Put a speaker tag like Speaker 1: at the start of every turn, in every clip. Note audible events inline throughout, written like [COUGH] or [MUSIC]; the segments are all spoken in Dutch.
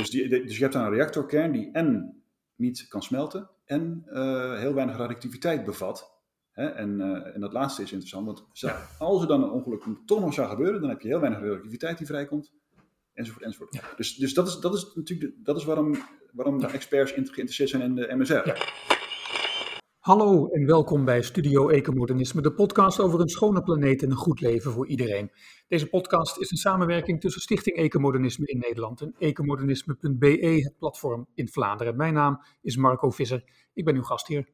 Speaker 1: Dus, die, dus je hebt dan een reactorkern die en niet kan smelten en heel weinig radioactiviteit bevat. Hè? En, en dat laatste is interessant, want als er dan een ongeluk toch nog zou gebeuren, dan heb je heel weinig radioactiviteit die vrijkomt enzovoort, enzovoort. Dus, dus dat, is, dat is natuurlijk dat is waarom, waarom experts geïnteresseerd zijn in de MSR.
Speaker 2: Hallo en welkom bij Studio Ecomodernisme, de podcast over een schone planeet en een goed leven voor iedereen. Deze podcast is een samenwerking tussen Stichting Ecomodernisme in Nederland en ecomodernisme.be, het platform in Vlaanderen. Mijn naam is Marco Visser, ik ben uw gastheer.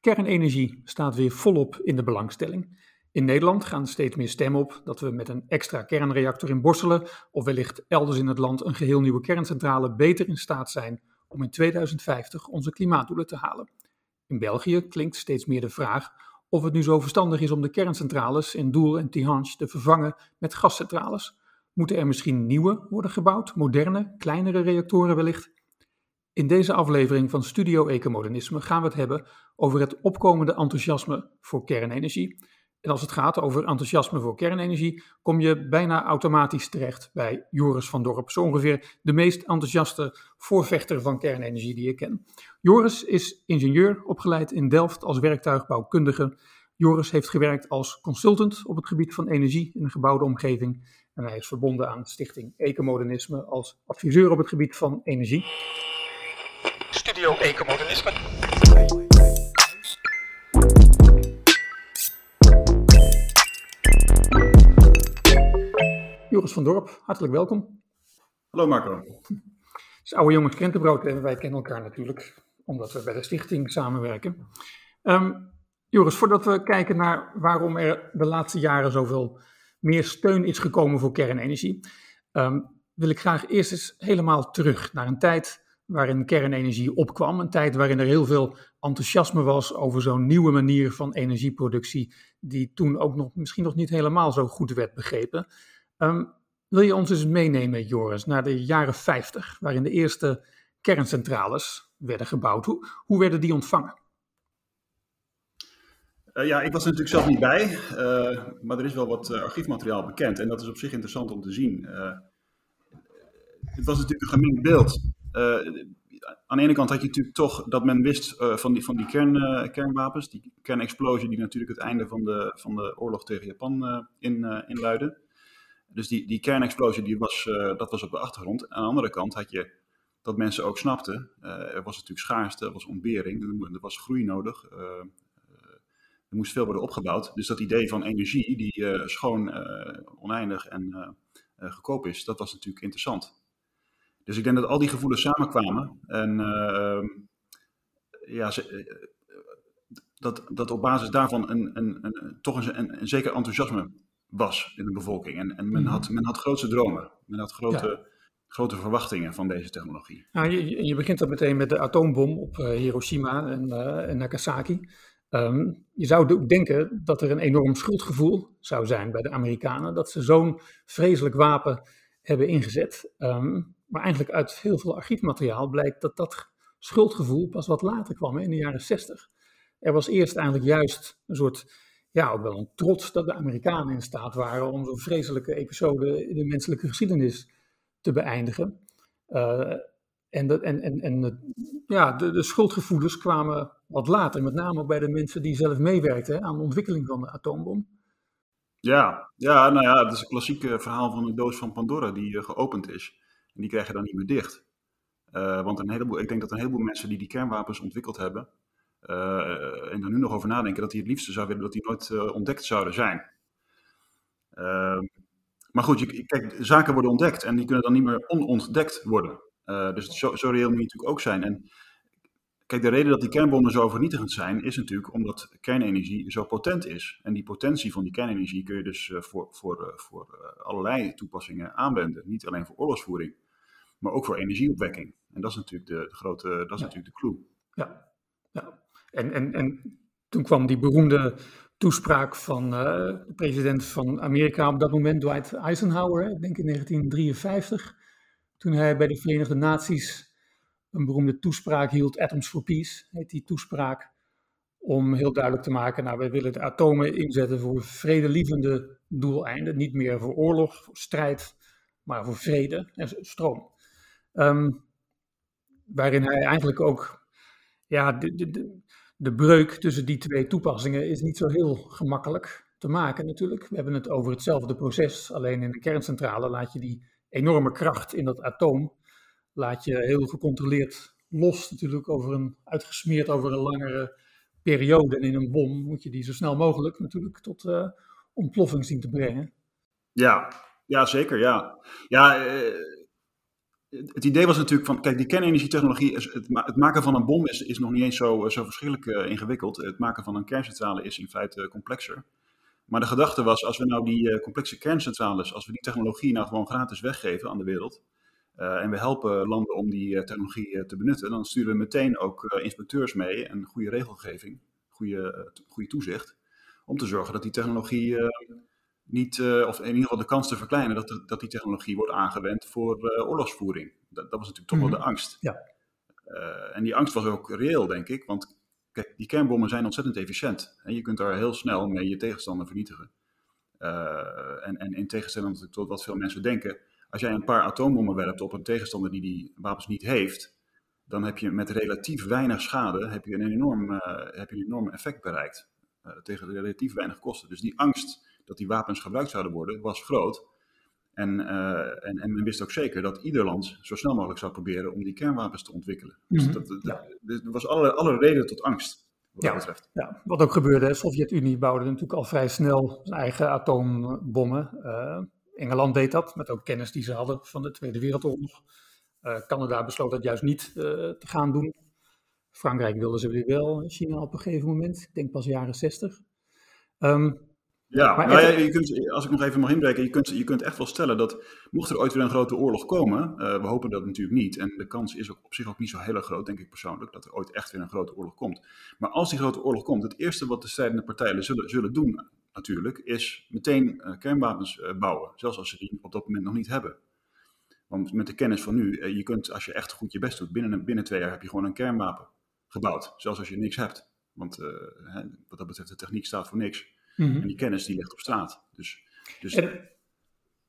Speaker 2: Kernenergie staat weer volop in de belangstelling. In Nederland gaan steeds meer stemmen op dat we met een extra kernreactor in Borselen of wellicht elders in het land een geheel nieuwe kerncentrale beter in staat zijn om in 2050 onze klimaatdoelen te halen. In België klinkt steeds meer de vraag of het nu zo verstandig is om de kerncentrales in Doel en Tihange te vervangen met gascentrales. Moeten er misschien nieuwe worden gebouwd, moderne, kleinere reactoren wellicht? In deze aflevering van Studio Ecomodernisme gaan we het hebben over het opkomende enthousiasme voor kernenergie en als het gaat over enthousiasme voor kernenergie, kom je bijna automatisch terecht bij Joris van Dorp. Zo ongeveer de meest enthousiaste voorvechter van kernenergie die ik ken. Joris is ingenieur, opgeleid in Delft als werktuigbouwkundige. Joris heeft gewerkt als consultant op het gebied van energie in een gebouwde omgeving. En hij is verbonden aan de stichting Ecomodernisme als adviseur op het gebied van energie. Studio Ecomodernisme. Joris van Dorp, hartelijk welkom.
Speaker 1: Hallo Marco. Het [LAUGHS]
Speaker 2: is oude jongens krentenbrood en wij kennen elkaar natuurlijk, omdat we bij de stichting samenwerken. Um, Joris, voordat we kijken naar waarom er de laatste jaren zoveel meer steun is gekomen voor kernenergie, ehm, wil ik graag eerst eens helemaal terug naar een tijd waarin kernenergie opkwam. Een tijd waarin er heel veel enthousiasme was over zo'n nieuwe manier van energieproductie, die toen ook nog, misschien nog niet helemaal zo goed werd begrepen. Ehm, wil je ons eens meenemen, Joris, naar de jaren 50, waarin de eerste kerncentrales werden gebouwd? Hoe, werden die ontvangen?
Speaker 1: Uh, ja, ik was er natuurlijk zelf niet bij, uh, maar er is wel wat uh, archiefmateriaal bekend en dat is op zich interessant om te zien. het was natuurlijk een gemengd beeld. aan de ene kant had je natuurlijk toch dat men wist van die, van die kern, kernwapens, die kernexplosie die natuurlijk het einde van de, van de oorlog tegen Japan in, inluidde. Dus die, die kernexplosie, die was, uh, dat was op de achtergrond. Aan de andere kant had je dat mensen ook snapten, uh, er was natuurlijk schaarste, er was ontbering, er was groei nodig. Uh, er moest veel worden opgebouwd. Dus dat idee van energie, die schoon, oneindig en goedkoop is, dat was natuurlijk interessant. Dus ik denk dat al die gevoelens samenkwamen. En ehm, ja, dat, dat op basis daarvan een, een, een, toch een, een, een zeker enthousiasme was in de bevolking. En, en men, mhm. had, men had grootse dromen. Men had grote, grote verwachtingen van deze technologie.
Speaker 2: Nou, je, je begint dan meteen met de atoombom op uh, Hiroshima en, uh, en Nagasaki. Um, je zou ook denken dat er een enorm schuldgevoel zou zijn bij de Amerikanen. Dat ze zo'n vreselijk wapen hebben ingezet. Um, maar eigenlijk uit heel veel archiefmateriaal blijkt dat dat schuldgevoel pas wat later kwam, in de jaren 60. Er was eerst eigenlijk juist een soort ja, ook wel een trots dat de Amerikanen in staat waren om zo'n vreselijke episode in de menselijke geschiedenis te beëindigen. Uh, en de, en, en, en ja, de, de, schuldgevoelens kwamen wat later, met name ook bij de mensen die zelf meewerkten aan de ontwikkeling van de atoombom.
Speaker 1: Ja, ja, nou ja, het is een klassiek verhaal van een doos van Pandora die uh, geopend is. En die krijg je dan niet meer dicht. Uh, want een heleboel, ik denk dat een heleboel mensen die die kernwapens ontwikkeld hebben, en er nu nog over nadenken dat hij het liefste zou willen dat die nooit uh, ontdekt zouden zijn. Uh, maar goed, je, kijk, zaken worden ontdekt en die kunnen dan niet meer onontdekt worden. Uh, dus zo, zo reëel moet je natuurlijk ook zijn. En kijk, de reden dat die kernbommen zo vernietigend zijn, is natuurlijk omdat kernenergie zo potent is. En die potentie van die kernenergie kun je dus voor, voor, voor allerlei toepassingen aanwenden. Niet alleen voor oorlogsvoering, maar ook voor energieopwekking. En dat is natuurlijk de, de grote, dat is ja. natuurlijk de clue.
Speaker 2: Ja, ja. En, en, en toen kwam die beroemde toespraak van uh, de president van Amerika op dat moment, Dwight Eisenhower, ik denk in 1953, toen hij bij de Verenigde Naties een beroemde toespraak hield, Atoms for Peace, heet die toespraak, om heel duidelijk te maken, nou, wij willen de atomen inzetten voor vredelievende doeleinden, niet meer voor oorlog, voor strijd, maar voor vrede en stroom. ehm, waarin hij eigenlijk ook, ja, de breuk tussen die twee toepassingen is niet zo heel gemakkelijk te maken natuurlijk. We hebben het over hetzelfde proces, alleen in een kerncentrale laat je die enorme kracht in dat atoom, laat je heel gecontroleerd los natuurlijk over een, uitgesmeerd over een langere periode. En in een bom moet je die zo snel mogelijk natuurlijk tot uh, ontploffing zien te brengen.
Speaker 1: Ja, ja zeker, ja. Ja, uh, het idee was natuurlijk van, kijk, die kernenergietechnologie, is, het, maken van een bom is, nog niet eens zo, zo verschrikkelijk uh, ingewikkeld. Het maken van een kerncentrale is in feite complexer. Maar de gedachte was, als we nou die uh, complexe kerncentrales, als we die technologie nou gewoon gratis weggeven aan de wereld, en we helpen landen om die technologie te benutten, dan sturen we meteen ook inspecteurs mee en goede regelgeving, goede, goede toezicht, om te zorgen dat die technologie niet, uh, of in ieder geval de kans te verkleinen dat, dat die technologie wordt aangewend voor uh, oorlogsvoering. Dat, dat, was natuurlijk toch wel
Speaker 2: Mhm.
Speaker 1: de angst.
Speaker 2: Ja.
Speaker 1: Uh, en die angst was ook reëel, denk ik. Want kijk, die kernbommen zijn ontzettend efficiënt. En je kunt daar heel snel mee je tegenstander vernietigen. en, en in tegenstelling tot wat veel mensen denken, als jij een paar atoombommen werpt op een tegenstander die die wapens niet heeft, dan heb je met relatief weinig schade heb je een enorm, heb je een enorm effect bereikt. tegen relatief weinig kosten. Dus die angst dat die wapens gebruikt zouden worden, was groot. En, uh, en, en, men wist ook zeker dat ieder land zo snel mogelijk zou proberen om die kernwapens te ontwikkelen. Dus
Speaker 2: Mhm.
Speaker 1: dat, dat,
Speaker 2: Ja.
Speaker 1: er was alle, alle reden tot angst, wat
Speaker 2: Ja.
Speaker 1: dat betreft.
Speaker 2: Ja, wat ook gebeurde, de Sovjet-Unie bouwde natuurlijk al vrij snel zijn eigen atoombommen. Eh, Engeland deed dat, met ook kennis die ze hadden van de Tweede Wereldoorlog. Eh, Canada besloot dat juist niet eh, te gaan doen. Frankrijk wilde ze weer wel, China op een gegeven moment, ik denk pas jaren 60. Ehm,
Speaker 1: Ja,
Speaker 2: Maar
Speaker 1: nou ja, je kunt, als ik nog even mag inbreken, je kunt, je kunt echt wel stellen dat mocht er ooit weer een grote oorlog komen, eh, we hopen dat natuurlijk niet, en de kans is ook op zich ook niet zo heel erg groot, denk ik persoonlijk, dat er ooit echt weer een grote oorlog komt. Maar als die grote oorlog komt, het eerste wat de strijdende partijen zullen, zullen doen natuurlijk, is meteen eh, kernwapens eh, bouwen, zelfs als ze die op dat moment nog niet hebben. Want met de kennis van nu, je kunt als je echt goed je best doet, binnen, binnen twee jaar heb je gewoon een kernwapen gebouwd, zelfs als je niks hebt. Want hè, wat dat betreft, de techniek staat voor niks.
Speaker 2: Mhm.
Speaker 1: En die kennis die ligt op straat. Dus, dus
Speaker 2: En-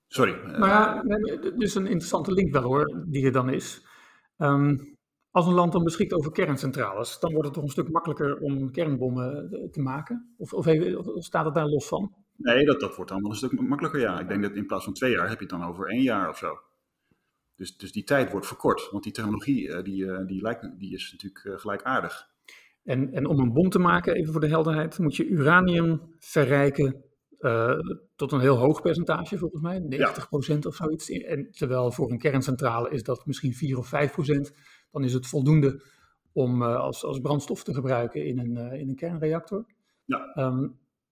Speaker 1: sorry. eh,
Speaker 2: Maar ja, dit is een interessante link wel hoor, die er dan is. Ehm, als een land dan beschikt over kerncentrales, dan wordt het toch een stuk makkelijker om kernbommen eh, te maken? Of, of, of staat het daar los van?
Speaker 1: nee, dat, dat wordt dan wel een stuk makkelijker, ja. Ik denk dat in plaats van twee jaar heb je het dan over één jaar of zo. Dus, dus die tijd wordt verkort. Want die technologie eh, die, eh, die, lijkt, die is natuurlijk eh, gelijkaardig.
Speaker 2: En, en om een bom te maken, even voor de helderheid, moet je uranium verrijken eh, tot een heel hoog percentage, volgens mij, 90% of zoiets. En terwijl voor een kerncentrale is dat misschien 4 of 5%, dan is het voldoende om eh, als, als brandstof te gebruiken in een, eh, in een kernreactor.
Speaker 1: Ja.
Speaker 2: Ehm,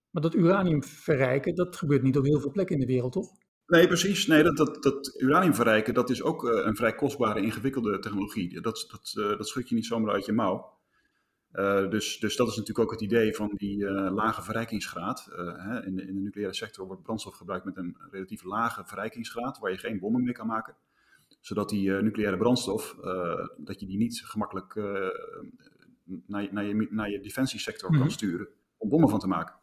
Speaker 2: maar dat uranium verrijken, dat gebeurt niet op heel veel plekken in de wereld, toch?
Speaker 1: Nee, precies. Nee, dat, dat, dat uranium verrijken, dat is ook een vrij kostbare, ingewikkelde technologie. Dat, dat, dat schud je niet zomaar uit je mouw. Eh, dus, dus dat is natuurlijk ook het idee van die eh, lage verrijkingsgraad. Eh, hè, in, de, in de nucleaire sector wordt brandstof gebruikt met een relatief lage verrijkingsgraad, waar je geen bommen mee kan maken. Zodat die nucleaire brandstof, dat je die niet gemakkelijk naar, je, naar, je, naar je defensiesector
Speaker 2: Mhm.
Speaker 1: kan sturen om bommen van te maken.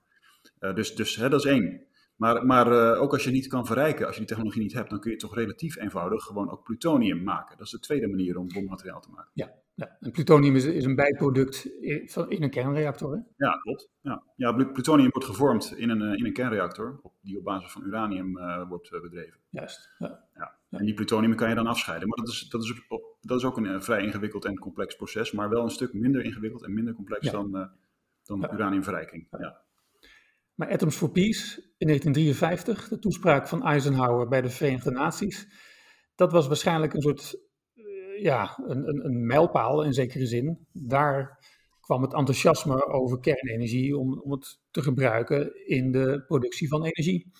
Speaker 1: Dus dus hè, dat is één. Maar, maar ook als je niet kan verrijken, als je die technologie niet hebt, dan kun je toch relatief eenvoudig gewoon ook plutonium maken. Dat is de tweede manier om bommateriaal te maken.
Speaker 2: Ja, en plutonium is, is een bijproduct in, van, in een kernreactor. Hè?
Speaker 1: Ja, klopt. Ja, ja plu- plutonium wordt gevormd in een, eh, in een kernreactor, op, die op basis van uranium eh, wordt eh, bedreven.
Speaker 2: Juist. Ja.
Speaker 1: Ja. En die plutonium kan je dan afscheiden. Maar dat is, dat is, dat is ook een vrij ingewikkeld en complex proces, maar wel een stuk minder ingewikkeld en minder complex
Speaker 2: Ja.
Speaker 1: dan, eh, dan
Speaker 2: Ja.
Speaker 1: uraniumverrijking. Ja.
Speaker 2: Maar Atoms for Peace in 1953, de toespraak van Eisenhower bij de Verenigde Naties, dat was waarschijnlijk een soort, ja, een, een, een mijlpaal in zekere zin. Daar kwam het enthousiasme over kernenergie om, om het te gebruiken in de productie van energie.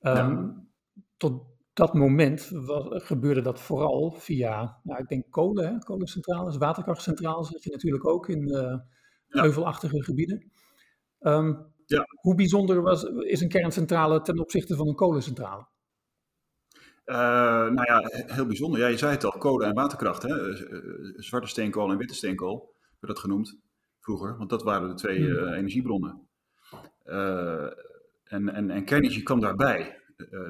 Speaker 2: Ehm, Tot dat moment was, gebeurde dat vooral via, nou, ik denk kolen, hè, kolencentrales, waterkrachtcentrales had je natuurlijk ook in
Speaker 1: Ja.
Speaker 2: heuvelachtige gebieden. Ehm,
Speaker 1: Ja.
Speaker 2: Hoe bijzonder was, is een kerncentrale ten opzichte van een kolencentrale?
Speaker 1: Eh, nou ja, he- heel bijzonder. Ja, je zei het al, kolen en waterkracht. Hè? Eh, eh, zwarte steenkool en witte steenkool werd dat genoemd vroeger, want dat waren de twee
Speaker 2: Hmm.
Speaker 1: energiebronnen. En, en, en kernenergie kwam daarbij.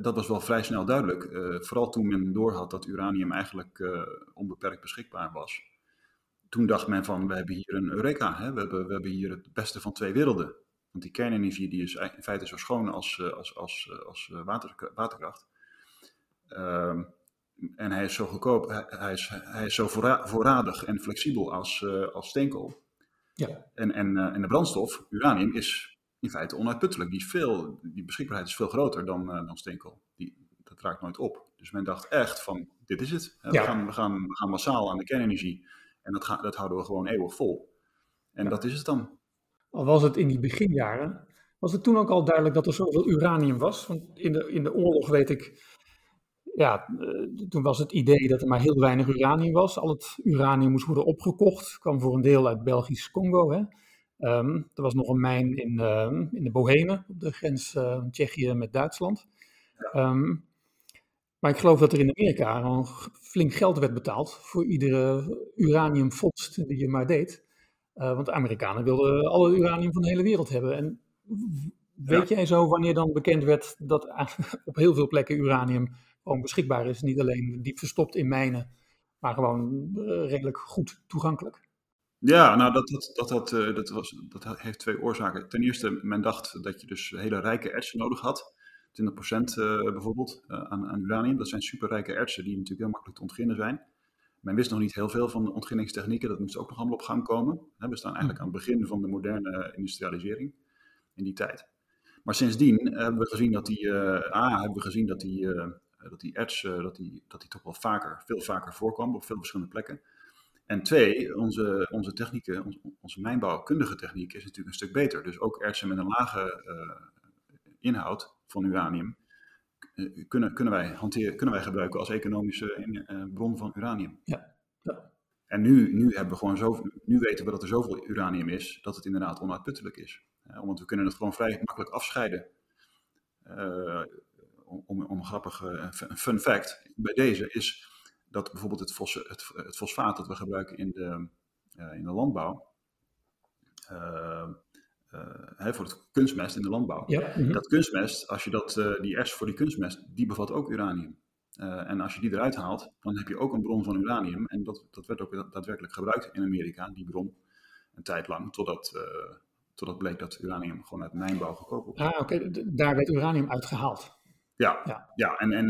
Speaker 1: dat was wel vrij snel duidelijk. vooral toen men doorhad dat uranium eigenlijk onbeperkt beschikbaar was. Toen dacht men van, we hebben hier een Eureka. Hè? We, hebben, we hebben hier het beste van twee werelden. Want die kernenergie die is in feite zo schoon als, als, als, als water, waterkracht. Ehm, en hij is zo goedkoop, hij, is, hij is zo voorradig en flexibel als, als steenkool. Ja. En, en, en de brandstof, uranium, is in feite onuitputtelijk. Die, is veel, die beschikbaarheid is veel groter dan, dan steenkool. Die, dat raakt nooit op. Dus men dacht echt van, dit is het. We, gaan, we, gaan, we gaan massaal aan de kernenergie. En dat, dat houden we gewoon eeuwig vol. En dat is het dan.
Speaker 2: Al was het in die beginjaren, was het toen ook al duidelijk dat er zoveel uranium was? Want in de, in de oorlog weet ik, ja, eh, toen was het idee dat er maar heel weinig uranium was. Al het uranium moest worden opgekocht, kwam voor een deel uit Belgisch Congo. Hè? Um, er was nog een mijn in, uh, in de Bohemen, op de grens uh, Tsjechië met Duitsland. Um, maar ik geloof dat er in Amerika gewoon flink geld werd betaald voor iedere uraniumvondst die je maar deed. Uh, want de Amerikanen wilden alle uranium van de hele wereld hebben. En weet jij zo wanneer dan bekend werd dat [LAUGHS] op heel veel plekken uranium gewoon beschikbaar is? Niet alleen diep verstopt in mijnen, maar gewoon uh, redelijk goed toegankelijk.
Speaker 1: Ja, nou dat, dat, dat, dat, uh, dat, was, dat heeft twee oorzaken. Ten eerste, men dacht dat je dus hele rijke ertsen nodig had. 20% uh, bijvoorbeeld aan, aan, uranium. Dat zijn superrijke ertsen die natuurlijk heel makkelijk te ontginnen zijn. Men wist nog niet heel veel van de ontginningstechnieken, dat moest ook nog allemaal op gang komen. We staan eigenlijk aan het begin van de moderne industrialisering in die tijd. Maar sindsdien hebben we gezien dat die, uh, A, hebben we gezien dat die, uh, dat die erts, uh, dat die, dat die toch wel vaker, veel vaker voorkwam op veel verschillende plekken. En twee, onze, onze technieken, onze, onze mijnbouwkundige techniek is natuurlijk een stuk beter. Dus ook ertsen met een lage inhoud van uranium eh, kunnen, kunnen, wij hanteren, kunnen wij gebruiken als economische eh, bron van uranium. Ja. ja. En nu, nu, hebben we gewoon zo, nu weten we dat er zoveel uranium is dat het inderdaad onuitputtelijk is. Want we kunnen het gewoon vrij makkelijk afscheiden. Uh, om, om een grappige fun fact bij deze is dat bijvoorbeeld het, fos, het, het fosfaat dat we gebruiken in de, in de landbouw, uh, voor het kunstmest in de landbouw. Ja, mhm. Dat kunstmest, als je dat, die ers voor die kunstmest, die bevat ook uranium. En als je die eruit haalt, dan heb je ook een bron van uranium. En dat, dat werd ook daadwerkelijk gebruikt in Amerika, die bron, een tijd lang, totdat, totdat bleek dat uranium gewoon uit mijnbouw goedkoop
Speaker 2: was. Ah, oké, daar werd uranium uitgehaald.
Speaker 1: Ja, ja. ja en, en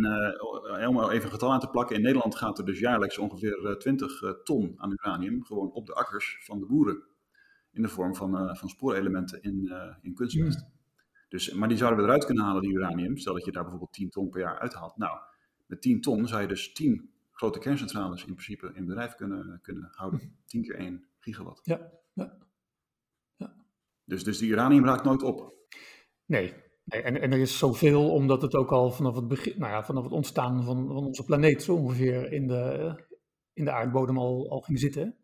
Speaker 1: om even een getal aan te plakken, in Nederland gaat er dus jaarlijks ongeveer 20 ton aan uranium gewoon op de akkers van de boeren in de vorm van, uh, van spoorelementen in, uh, in kunstmest. Dus, maar die zouden we eruit kunnen halen, die uranium. Stel dat je daar bijvoorbeeld 10 ton per jaar uithaalt. Nou, met 10 ton zou je dus 10 grote kerncentrales in principe in bedrijf kunnen, kunnen houden. 10 keer 1 gigawatt. Ja, ja. ja. Dus, dus die uranium raakt nooit op.
Speaker 2: Nee, en, en er is zoveel, omdat het ook al vanaf het, begin, nou ja, vanaf het ontstaan van, van onze planeet zo ongeveer in de, in de aardbodem al, al ging zitten.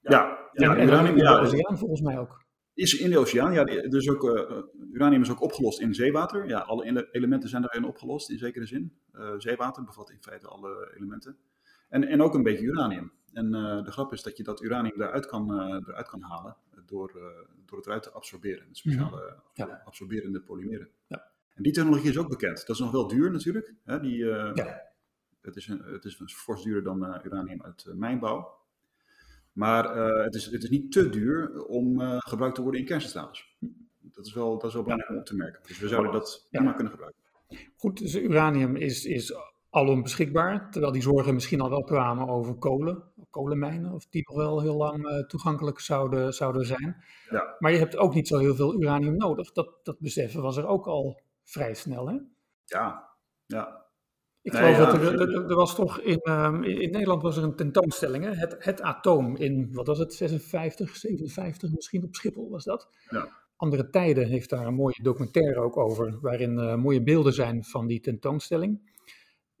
Speaker 1: Ja,
Speaker 2: ja, en, uranium, in de oceaan volgens mij ook.
Speaker 1: Is in de oceaan, ja. Dus ook, uh, uranium is ook opgelost in zeewater. Ja, alle elementen zijn daarin opgelost, in zekere zin. Uh, zeewater bevat in feite alle elementen. En, en ook een beetje uranium. En uh, de grap is dat je dat uranium eruit kan, eruit kan halen door, door het eruit te absorberen. Speciale ja. absorberende polymeren. Ja. En die technologie is ook bekend. Dat is nog wel duur natuurlijk. Hè? Die, ja. het, is een, het is fors duurder dan uranium uit mijnbouw. Maar uh, het, is, het is niet te duur om uh, gebruikt te worden in kerncentrales. Dat is wel, dat is wel belangrijk om op te merken. Dus we zouden dat prima kunnen gebruiken.
Speaker 2: Goed, dus uranium is, is alom beschikbaar. Terwijl die zorgen misschien al wel kwamen over kolen, kolenmijnen, of die nog wel heel lang uh, toegankelijk zouden, zouden zijn. Ja. Maar je hebt ook niet zo heel veel uranium nodig. Dat, dat beseffen was er ook al vrij snel, hè?
Speaker 1: Ja, ja.
Speaker 2: Ik geloof dat er, er, was toch in, um, in Nederland was er een tentoonstelling, hè? Het, het atoom in, wat was het, 56, 57 misschien op Schiphol was dat? Ja. Andere Tijden heeft daar een mooie documentaire ook over, waarin uh, mooie beelden zijn van die tentoonstelling.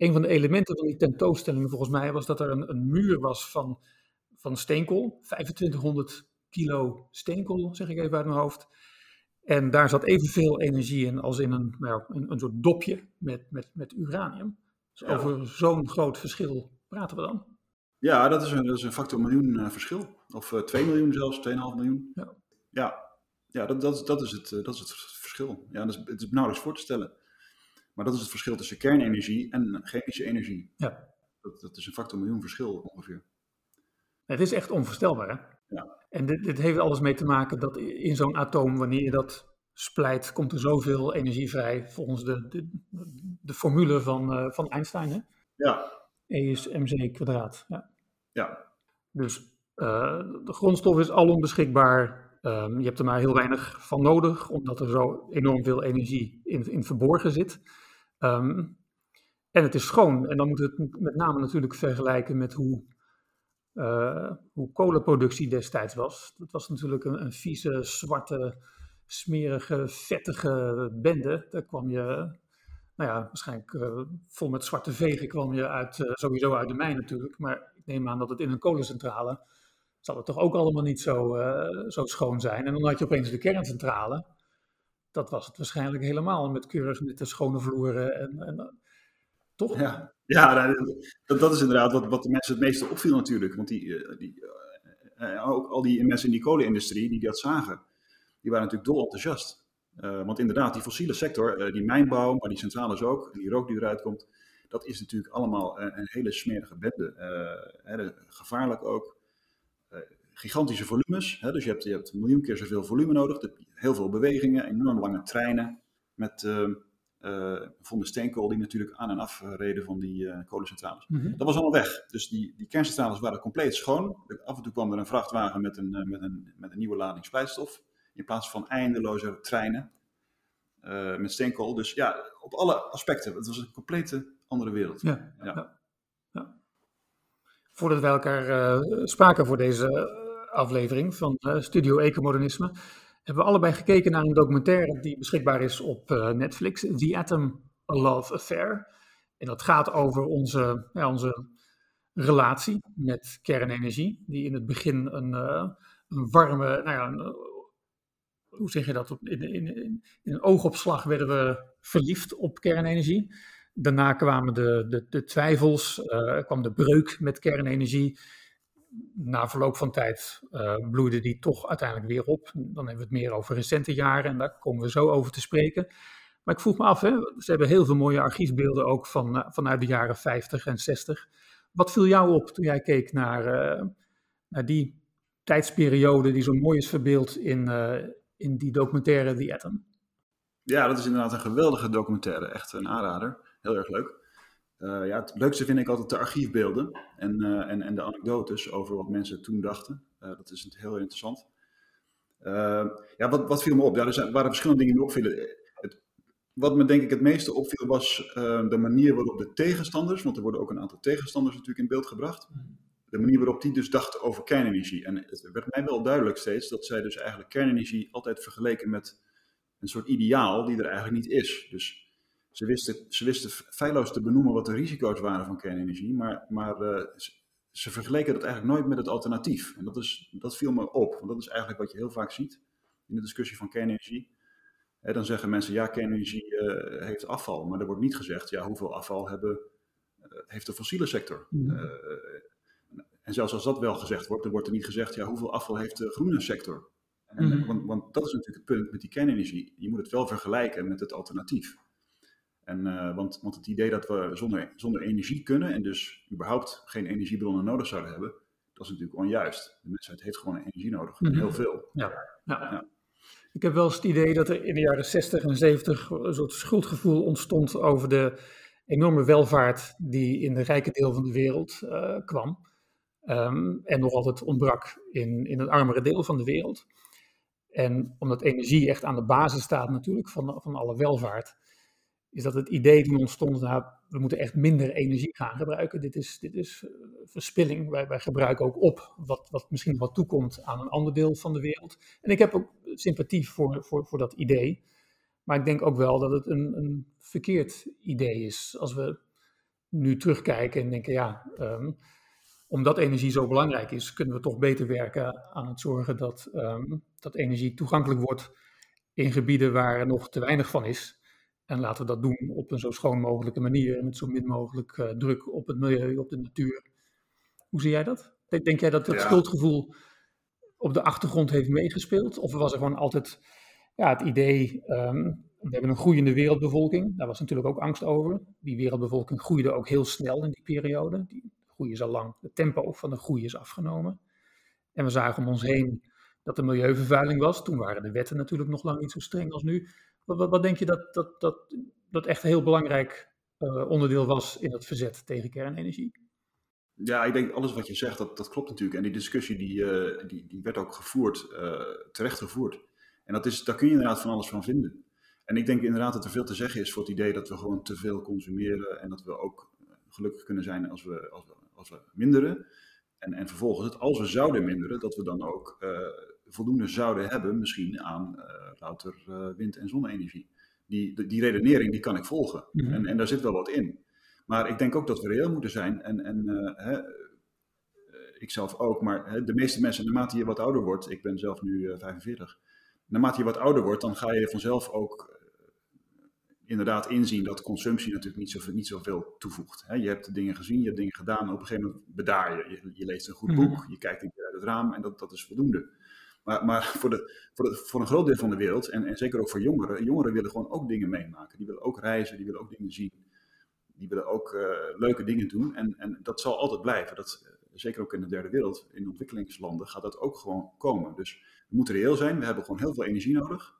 Speaker 2: Een van de elementen van die tentoonstelling volgens mij was dat er een, een muur was van, van steenkool, 2500 kilo steenkool, zeg ik even uit mijn hoofd. En daar zat evenveel energie in als in een, nou, een, een soort dopje met, met, met uranium. Dus over zo'n groot verschil praten we dan?
Speaker 1: Ja, dat is een, dat is een factor miljoen uh, verschil. Of uh, eh, 2 miljoen zelfs, 2,5 miljoen. Ja, ja, ja dat, dat, dat, is het, uh, dat is het verschil. Ja, dat is, het is nauwelijks voor te stellen. Maar dat is het verschil tussen kernenergie en chemische energie.
Speaker 2: Ja.
Speaker 1: Dat, dat is een factor miljoen verschil ongeveer.
Speaker 2: Het is echt onvoorstelbaar. Hè?
Speaker 1: Ja.
Speaker 2: En dit, dit heeft alles mee te maken dat in zo'n atoom, wanneer je dat splijt, komt er zoveel energie vrij volgens de, de, de formule van, uh, van Einstein. Hè?
Speaker 1: Ja.
Speaker 2: E is mc kwadraat. Ja.
Speaker 1: ja.
Speaker 2: Dus uh, de grondstof is alom beschikbaar. Um, je hebt er maar heel weinig van nodig, omdat er zo enorm veel energie in, in verborgen zit. Um, en het is schoon. En dan moet het met name natuurlijk vergelijken met hoe, uh, hoe kolenproductie destijds was. Dat was natuurlijk een, een vieze, zwarte, smerige, vettige bende. Daar kwam je, nou ja, waarschijnlijk uh, vol met zwarte vegen kwam je uit, uh, sowieso uit de mijn natuurlijk. Maar ik neem aan dat het in een kolencentrale zal het toch ook allemaal niet zo, zo schoon zijn. En dan had je opeens de kerncentrale. Dat was het waarschijnlijk helemaal met keurig nette schone vloeren en, en toch?
Speaker 1: Ja, ja dat, dat is inderdaad wat, wat de mensen het meeste opviel natuurlijk. Want die, die, uh, ook al die mensen in die kolenindustrie die dat zagen, die waren natuurlijk dol enthousiast. Want inderdaad, die fossiele sector, die mijnbouw, maar die centrales ook, die rook die eruit komt, dat is natuurlijk allemaal een, een hele smerige bende. Hè, gevaarlijk ook. Gigantische volumes, hè, dus je hebt, je hebt een miljoen keer zoveel volume nodig. Heel veel bewegingen, enorm lange treinen met uh, vonden steenkool die natuurlijk aan en af reden van die uh, kolencentrales.
Speaker 2: Mhm.
Speaker 1: Dat was allemaal weg. Dus die, die kerncentrales waren compleet schoon. Af en toe kwam er een vrachtwagen met een, uh, met een, met een nieuwe lading splijtstof. In plaats van eindeloze treinen met steenkool. Dus ja, op alle aspecten. Het was een complete andere wereld.
Speaker 2: Ja, ja. ja. ja. Voordat wij elkaar spraken voor deze aflevering van Studio Ecomodernisme hebben we allebei gekeken naar een documentaire die beschikbaar is op uh, Netflix, The Atom Love Affair. En dat gaat over onze, onze relatie met kernenergie, die in het begin een, uh, een warme, nou ja, hoe zeg je dat, in, in, in, een oogopslag werden we verliefd op kernenergie. Daarna kwamen de, de, de twijfels, kwam de breuk met kernenergie na verloop van tijd uh, bloeide die toch uiteindelijk weer op. Dan hebben we het meer over recente jaren en daar komen we zo over te spreken. Maar ik vroeg me af, hè, ze hebben heel veel mooie archiefbeelden ook van, uh, vanuit de jaren 50 en 60. Wat viel jou op toen jij keek naar, uh, naar die tijdsperiode die zo mooi is verbeeld in, in die documentaire The Atom?
Speaker 1: Ja, dat is inderdaad een geweldige documentaire. Echt een aanrader. Heel erg leuk. Uh, ja, het leukste vind ik altijd de archiefbeelden en, uh, en, en de anekdotes over wat mensen toen dachten. Uh, dat is heel interessant. ja, wat, wat viel me op? Ja, er zijn, waren verschillende dingen die me opvielen. Het, wat me denk ik het meeste opviel was de manier waarop de tegenstanders, want er worden ook een aantal tegenstanders natuurlijk in beeld gebracht, de manier waarop die dus dachten over kernenergie. En het werd mij wel duidelijk steeds dat zij dus eigenlijk kernenergie altijd vergeleken met een soort ideaal die er eigenlijk niet is. Dus ze wisten, ze wisten feilloos te benoemen wat de risico's waren van kernenergie, maar, maar uh, ze, vergeleken dat eigenlijk nooit met het alternatief. En dat, is, dat viel me op, want dat is eigenlijk wat je heel vaak ziet in de discussie van kernenergie. He, dan zeggen mensen, ja, kernenergie uh, heeft afval, maar er wordt niet gezegd, ja, hoeveel afval hebben, uh, heeft de fossiele sector?
Speaker 2: Mhm.
Speaker 1: en zelfs als dat wel gezegd wordt, dan wordt er niet gezegd, ja, hoeveel afval heeft de groene sector? En,
Speaker 2: Mhm.
Speaker 1: want, want dat is natuurlijk het punt met die kernenergie. Je moet het wel vergelijken met het alternatief. En, uh, want, want het idee dat we zonder, zonder energie kunnen en dus überhaupt geen energiebronnen nodig zouden hebben, dat is natuurlijk onjuist. De mensheid heeft gewoon energie nodig,
Speaker 2: Mhm.
Speaker 1: heel veel.
Speaker 2: Ja, ja.
Speaker 1: Ja.
Speaker 2: Ik heb wel eens het idee dat er in de jaren 60 en 70 een soort schuldgevoel ontstond over de enorme welvaart die in de rijke deel van de wereld uh, kwam. Um, en nog altijd ontbrak in, in het armere deel van de wereld. En omdat energie echt aan de basis staat natuurlijk van, van alle welvaart, is dat het idee toen ontstond, nou, we moeten echt minder energie gaan gebruiken. Dit is, dit is uh, verspilling. Wij, wij gebruiken ook op wat, wat misschien wat toekomt aan een ander deel van de wereld. En ik heb ook sympathie voor, voor, voor dat idee. Maar ik denk ook wel dat het een, een verkeerd idee is. Als we nu terugkijken en denken, ja, um, omdat energie zo belangrijk is, kunnen we toch beter werken aan het zorgen dat, um, dat energie toegankelijk wordt in gebieden waar er nog te weinig van is. En laten we dat doen op een zo schoon mogelijke manier met zo min mogelijk uh, druk op het milieu, op de natuur. Hoe zie jij dat? Denk, denk jij dat dat
Speaker 1: Ja.
Speaker 2: schuldgevoel op de achtergrond heeft meegespeeld? Of was er gewoon altijd ja, het idee, um, we hebben een groeiende wereldbevolking. Daar was natuurlijk ook angst over. Die wereldbevolking groeide ook heel snel in die periode. Die groei is al lang, het tempo van de groei is afgenomen. En we zagen om ons heen dat er milieuvervuiling was. Toen waren de wetten natuurlijk nog lang niet zo streng als nu. Wat, wat, denk je dat, dat, dat, dat echt een heel belangrijk uh, onderdeel was in het verzet tegen kernenergie?
Speaker 1: Ja, ik denk alles wat je zegt, dat, dat klopt natuurlijk. En die discussie die, uh, die, die werd ook gevoerd, uh, terecht gevoerd. En dat is, daar kun je inderdaad van alles van vinden. En ik denk inderdaad dat er veel te zeggen is voor het idee dat we gewoon te veel consumeren en dat we ook gelukkig kunnen zijn als we, als we, als we minderen. En, en vervolgens, als we zouden minderen, dat we dan ook voldoende zouden hebben misschien aan uh, louter uh, wind- en zonne-energie. Die, die redenering die kan ik volgen. Mm -hmm. en, en daar zit wel wat in. Maar ik denk ook dat we reëel moeten zijn. En, en hè, ik zelf ook, maar hè, de meeste mensen, naarmate je wat ouder wordt, ik ben zelf nu 45, naarmate je wat ouder wordt, dan ga je vanzelf ook inderdaad inzien dat consumptie natuurlijk niet zoveel, niet zoveel toevoegt. Hè? Je hebt dingen gezien, je hebt dingen gedaan, en op een gegeven moment bedaar je. Je, je leest een goed boek, mm-hmm. je kijkt een keer uit het raam en dat, dat is voldoende. Maar, maar voor, de, voor, de, voor een groot deel van de wereld, en, en zeker ook voor jongeren, jongeren willen gewoon ook dingen meemaken. Die willen ook reizen, die willen ook dingen zien. Die willen ook uh, leuke dingen doen. En, en dat zal altijd blijven. Dat, uh, zeker ook in de derde wereld, in ontwikkelingslanden, gaat dat ook gewoon komen. Dus we moeten reëel zijn. We hebben gewoon heel veel energie nodig.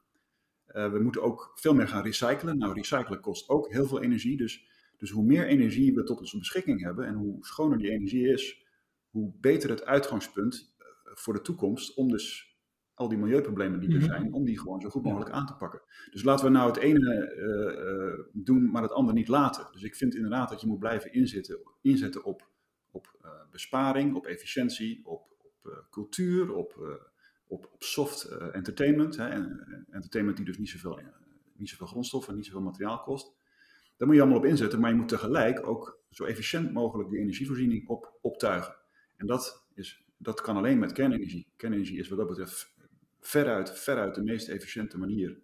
Speaker 1: Uh, we moeten ook veel meer gaan recyclen. Nou, recyclen kost ook heel veel energie. Dus, dus hoe meer energie we tot onze beschikking hebben en hoe schoner die energie is, hoe beter het uitgangspunt voor de toekomst om dus al die milieuproblemen die er zijn, om die gewoon zo goed mogelijk aan te pakken. Dus laten we nou het ene uh, doen, maar het andere niet laten. Dus ik vind inderdaad dat je moet blijven inzetten, inzetten op, op besparing, op efficiëntie, op, op cultuur, op op, op soft entertainment. Hè, en, entertainment die dus niet zoveel, niet zoveel grondstoffen, niet zoveel materiaal kost. Daar moet je allemaal op inzetten, maar je moet tegelijk ook zo efficiënt mogelijk die energievoorziening op, optuigen. En dat, is, dat kan alleen met kernenergie. Kernenergie is wat dat betreft veruit, veruit de meest efficiënte manier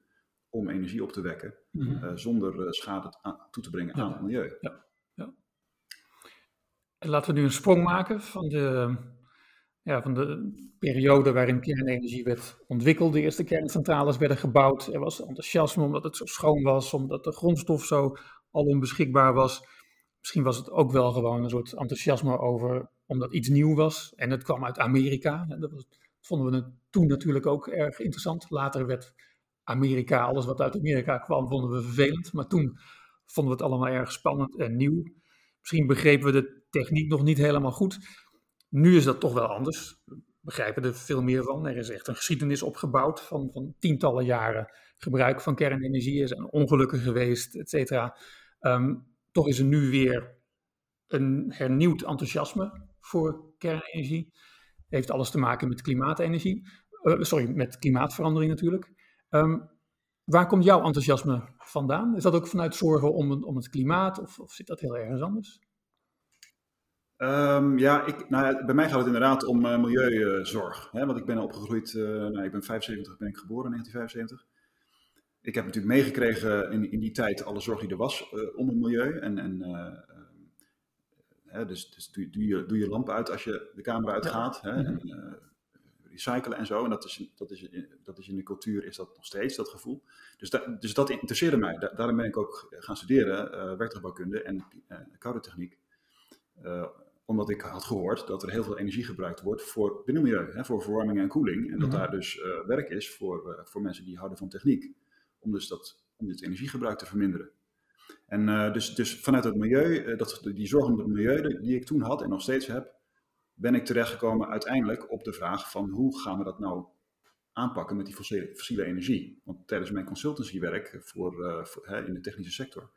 Speaker 1: om energie op te wekken, mm -hmm. uh, zonder schade aan, toe te brengen
Speaker 2: ja.
Speaker 1: aan het milieu.
Speaker 2: Ja. Ja. En laten we nu een sprong maken van de ja, van de periode waarin kernenergie werd ontwikkeld. De eerste kerncentrales werden gebouwd. Er was enthousiasme omdat het zo schoon was, omdat de grondstof zo alom beschikbaar was. Misschien was het ook wel gewoon een soort enthousiasme over omdat iets nieuw was. En het kwam uit Amerika. Dat, was, vonden we toen natuurlijk ook erg interessant. Later werd Amerika, alles wat uit Amerika kwam, vonden we vervelend. Maar toen vonden we het allemaal erg spannend en nieuw. Misschien begrepen we de techniek nog niet helemaal goed. Nu is dat toch wel anders. We begrijpen er veel meer van. Er is echt een geschiedenis opgebouwd van, van tientallen jaren gebruik van kernenergie. Er zijn ongelukken geweest, et cetera. Um, toch is er nu weer een hernieuwd enthousiasme voor kernenergie. Heeft alles te maken met klimaatenergie. Uh, sorry, met klimaatverandering natuurlijk. Um, waar komt jouw enthousiasme vandaan? Is dat ook vanuit zorgen om, om het klimaat of, of zit dat heel ergens anders?
Speaker 1: Um, ja, ik, nou bij mij gaat het inderdaad om uh, milieuzorg. Hè, want ik ben opgegroeid, uh, nou, ik ben 75, ben ik geboren in 1975. Ik heb natuurlijk meegekregen in, in die tijd alle zorg die er was om het milieu. En, en hè, dus, dus doe, doe, je, doe je lamp uit als je de kamer uitgaat. Ja. Hè, en, recyclen en zo. En dat is, dat, is, dat is in de cultuur is dat nog steeds, dat gevoel. Dus, da, dus dat interesseerde mij. Da, daarom ben ik ook gaan studeren, werktuigbouwkunde en koude techniek omdat ik had gehoord dat er heel veel energie gebruikt wordt voor binnenmilieu, hè, voor verwarming en koeling. En dat daar dus uh, werk is voor, uh, voor mensen die houden van techniek, om dus dat, om dit energiegebruik te verminderen. En uh, dus, dus vanuit het milieu, dat, die zorg om het milieu die ik toen had en nog steeds heb, ben ik terechtgekomen uiteindelijk op de vraag van hoe gaan we dat nou aanpakken met die fossiele, energie. Want tijdens mijn consultancywerk voor, voor hè, in de technische sector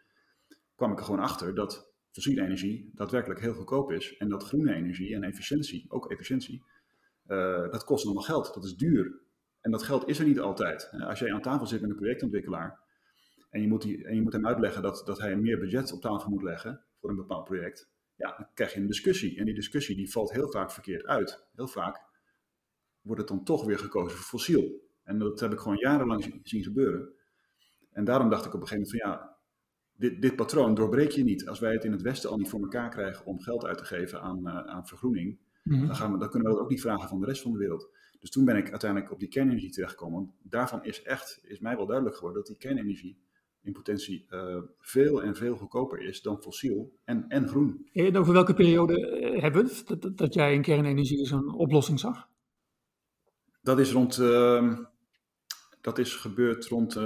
Speaker 1: kwam ik er gewoon achter dat fossiele energie daadwerkelijk heel goedkoop is. En dat groene energie en efficiëntie, ook efficiëntie, dat kost allemaal geld. Dat is duur. En dat geld is er niet altijd. Als jij aan tafel zit met een projectontwikkelaar en je moet, die, en je moet hem uitleggen dat, dat hij meer budget op tafel moet leggen voor een bepaald project, ja, dan krijg je een discussie. En die discussie die valt heel vaak verkeerd uit. Heel vaak wordt het dan toch weer gekozen voor fossiel. En dat heb ik gewoon jarenlang zien gebeuren. En daarom dacht ik op een gegeven moment van ja, dit, dit, patroon doorbreek je niet. Als wij het in het Westen al niet voor elkaar krijgen om geld uit te geven aan, uh, aan vergroening, mm-hmm. dan, gaan we, dan kunnen we dat ook niet vragen van de rest van de wereld. Dus toen ben ik uiteindelijk op die kernenergie terechtgekomen. Daarvan is echt, is mij wel duidelijk geworden dat die kernenergie in potentie veel en veel goedkoper is dan fossiel en, en groen.
Speaker 2: En over welke periode hebben we het, dat, dat jij in kernenergie zo'n oplossing zag?
Speaker 1: Dat is rond, ehm, dat is gebeurd rond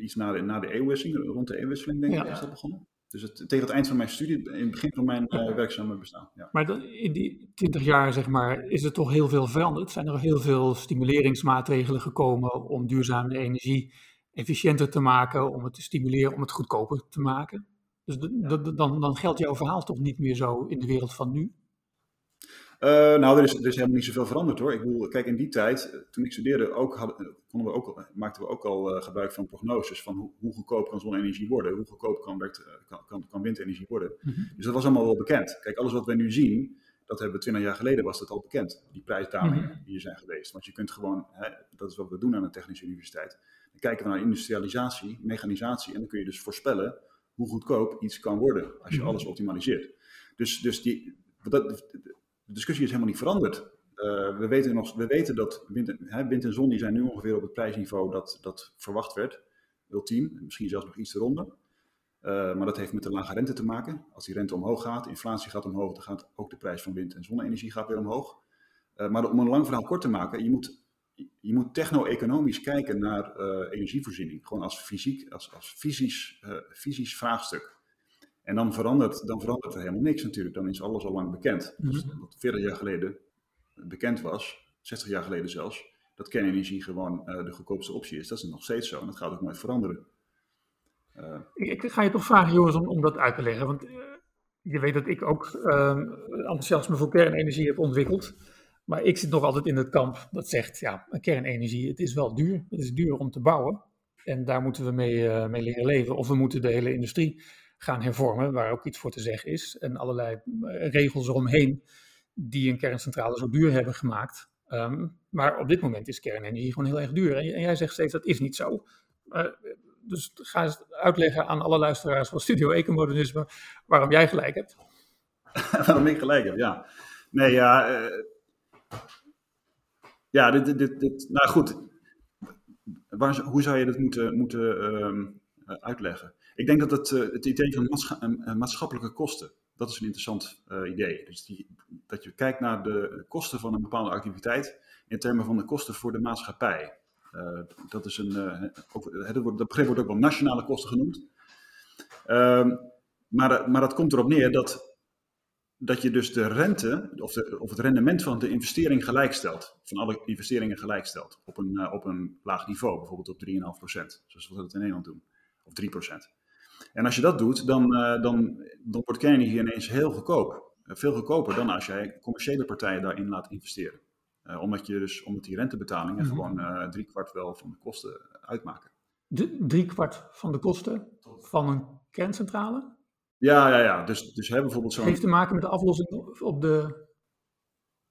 Speaker 1: iets na de, na de eeuwwisseling, rond de eeuwwisseling denk ik, is dat begonnen. Dus het, tegen het eind van mijn studie, in het begin van mijn werkzame bestaan. Ja.
Speaker 2: Maar in die 20 jaar, zeg maar, is er toch heel veel veranderd? Zijn er heel veel stimuleringsmaatregelen gekomen om duurzame energie efficiënter te maken, om het te stimuleren, om het goedkoper te maken? Dus dan, dan geldt jouw verhaal toch niet meer zo in de wereld van nu?
Speaker 1: Uh, nou, er is, er is helemaal niet zoveel veranderd hoor. Ik bedoel, kijk, in die tijd, eh, toen ik studeerde, ook hadden, konden we ook, maakten we ook al uh, gebruik van prognoses van hoe, hoe goedkoop kan zonne-energie worden, hoe goedkoop kan, werkt, kan, kan, kan, windenergie worden. Mm -hmm. Dus dat was allemaal wel bekend. Kijk, alles wat wij nu zien, dat hebben we twintig jaar geleden was dat al bekend. Die prijsdalingen mm -hmm. die er zijn geweest. Want je kunt gewoon, hè, dat is wat we doen aan de Technische Universiteit, dan kijken we naar industrialisatie, mechanisatie en dan kun je dus voorspellen hoe goedkoop iets kan worden als je -hmm. alles optimaliseert. Dus, dus die, dat, de discussie is helemaal niet veranderd. Uh, we, weten nog, we weten dat wind en, hè, wind en zon die zijn nu ongeveer op het prijsniveau dat, dat verwacht werd, ultiem, misschien zelfs nog iets eronder. Uh, maar dat heeft met de lage rente te maken. Als die rente omhoog gaat, inflatie gaat omhoog, dan gaat ook de prijs van wind- en zonne-energie gaat weer omhoog. Uh, maar om een lang verhaal kort te maken, je moet, je moet techno-economisch kijken naar energievoorziening. Gewoon als fysiek, als, als fysisch, fysisch vraagstuk. En dan verandert, dan verandert er helemaal niks natuurlijk. Dan is alles al lang bekend. Mm -hmm. dus wat 40 jaar geleden bekend was, 60 jaar geleden zelfs, dat kernenergie gewoon uh, de goedkoopste optie is. Dat is nog steeds zo en dat gaat ook nooit veranderen.
Speaker 2: Uh, ik ga je toch vragen, Joris, om, om dat uit te leggen. Want je weet dat ik ook enthousiasme voor kernenergie heb ontwikkeld. Maar ik zit nog altijd in het kamp dat zegt, ja, kernenergie, het is wel duur. Het is duur om te bouwen. En daar moeten we mee, mee leren leven. Of we moeten de hele industrie gaan hervormen, waar ook iets voor te zeggen is. En allerlei regels eromheen die een kerncentrale zo duur hebben gemaakt. Um, maar op dit moment is kernenergie gewoon heel erg duur. En, jij zegt steeds dat is niet zo. Uh, dus ga eens uitleggen aan alle luisteraars van Studio Ecomodernisme waarom jij gelijk hebt. [LAUGHS]
Speaker 1: waarom ik gelijk heb, ja. Nee, ja. Ja, dit, dit, dit, nou goed. Waar, hoe zou je dat moeten, moeten um, uitleggen? Ik denk dat het, uh, het idee van maatscha maatschappelijke kosten, dat is een interessant idee. Dus die, dat je kijkt naar de kosten van een bepaalde activiteit in termen van de kosten voor de maatschappij. Dat, is een, ook, wordt, dat begrip wordt ook wel nationale kosten genoemd. Ehm, maar, maar dat komt erop neer dat, dat je dus de rente of, de, of het rendement van de investering gelijkstelt. Van alle investeringen gelijkstelt. Op een, op een laag niveau, bijvoorbeeld op 3,5%. Zoals we dat in Nederland doen. Of 3%. En als je dat doet, dan, uh, dan, dan wordt kernenergie ineens heel goedkoop. Uh, veel goedkoper dan als jij commerciële partijen daarin laat investeren. Omdat, je dus, omdat die rentebetalingen mm -hmm. gewoon drie kwart wel van de kosten uitmaken.
Speaker 2: De, drie kwart van de kosten van een kerncentrale?
Speaker 1: Ja, ja, ja. Dus, dus hè, bijvoorbeeld zo'n...
Speaker 2: Heeft te maken met de aflossing op de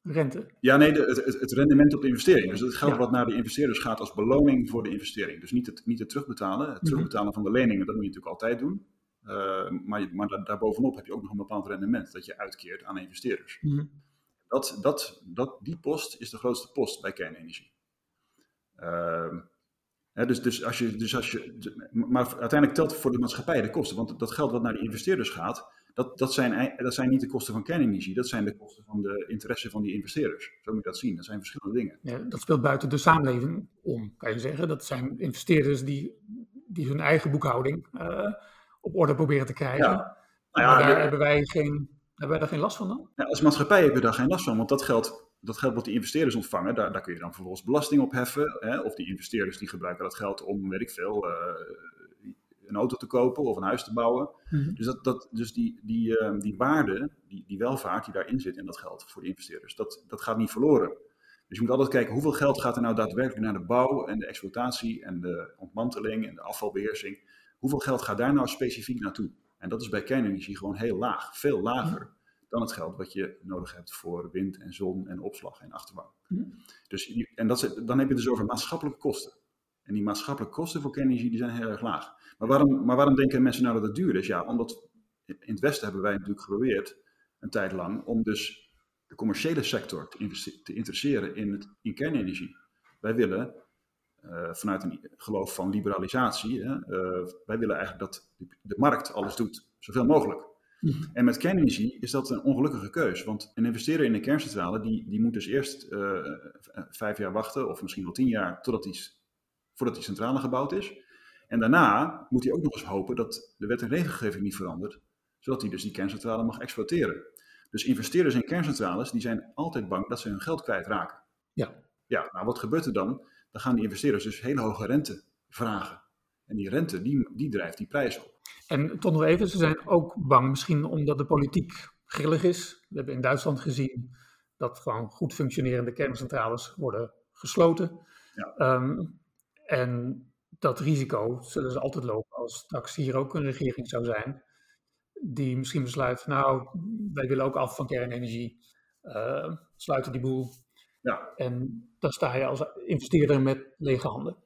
Speaker 2: rente?
Speaker 1: Ja, nee, de, het, het, rendement op de investering. Dus het geld ja. wat naar de investeerders gaat als beloning voor de investering. Dus niet het, niet het terugbetalen. Het terugbetalen mm -hmm. van de leningen, dat moet je natuurlijk altijd doen. Uh, maar maar daar, daarbovenop heb je ook nog een bepaald rendement dat je uitkeert aan investeerders. Mm -hmm. dat, dat, dat, die post is de grootste post bij kernenergie. Uh, dus, dus als je, dus als je, maar uiteindelijk telt voor de maatschappij de kosten. Want dat geld wat naar de investeerders gaat, dat, dat, zijn, dat zijn niet de kosten van kernenergie, dat zijn de kosten van de interesse van die investeerders. Zo moet je dat zien, dat zijn verschillende dingen.
Speaker 2: Ja, dat speelt buiten de samenleving om, kan je zeggen. Dat zijn investeerders die, die hun eigen boekhouding uh, op orde proberen te krijgen. Ja. Nou ja, maar daar de, hebben, wij geen, hebben wij daar geen last van dan?
Speaker 1: Ja, als maatschappij hebben we daar geen last van, want dat geld, dat geld wat die investeerders ontvangen, daar, daar kun je dan vervolgens belasting op heffen. Hè? Of die investeerders die gebruiken dat geld om, weet ik veel... Uh, een auto te kopen of een huis te bouwen. Mm -hmm. Dus, dat, dat, dus die, die, uh, die waarde, die, die welvaart die daarin zit in dat geld voor de investeerders, dat, dat gaat niet verloren. Dus je moet altijd kijken hoeveel geld gaat er nou daadwerkelijk naar de bouw en de exploitatie en de ontmanteling en de afvalbeheersing. Hoeveel geld gaat daar nou specifiek naartoe? En dat is bij kernenergie gewoon heel laag, veel lager. Mm -hmm. Dan het geld wat je nodig hebt voor wind en zon en opslag en achterbouw. Mm -hmm. dus, en dat is, dan heb je het dus over maatschappelijke kosten. En die maatschappelijke kosten voor kernenergie die zijn heel erg laag. Maar waarom, maar waarom denken mensen nou dat het duur is? Ja, omdat in het Westen hebben wij natuurlijk geprobeerd een tijd lang om dus de commerciële sector te, te interesseren in, het, in kernenergie. Wij willen vanuit een geloof van liberalisatie. Hè, wij willen eigenlijk dat de markt alles doet, zoveel mogelijk. Mhm. En met kernenergie is dat een ongelukkige keus. Want een investeerder in een kerncentrale, die, die moet dus eerst vijf jaar wachten, of misschien wel tien jaar, totdat die, voordat die centrale gebouwd is. En daarna moet hij ook nog eens hopen dat de wet en regelgeving niet verandert, zodat hij dus die kerncentrale mag exploiteren. Dus investeerders in kerncentrales, die zijn altijd bang dat ze hun geld kwijtraken.
Speaker 2: Ja.
Speaker 1: Ja, nou wat gebeurt er dan? Dan gaan die investeerders dus hele hoge rente vragen. En die rente, die, die drijft die prijs op.
Speaker 2: En tot nog even, ze zijn ook bang misschien omdat de politiek grillig is. We hebben in Duitsland gezien dat gewoon goed functionerende kerncentrales worden gesloten. Ja. Ehm, en dat risico zullen ze altijd lopen als straks hier ook een regering zou zijn. Die misschien besluit, nou, wij willen ook af van kernenergie. Uh, sluiten die boel.
Speaker 1: Ja.
Speaker 2: En dan sta je als investeerder met lege handen.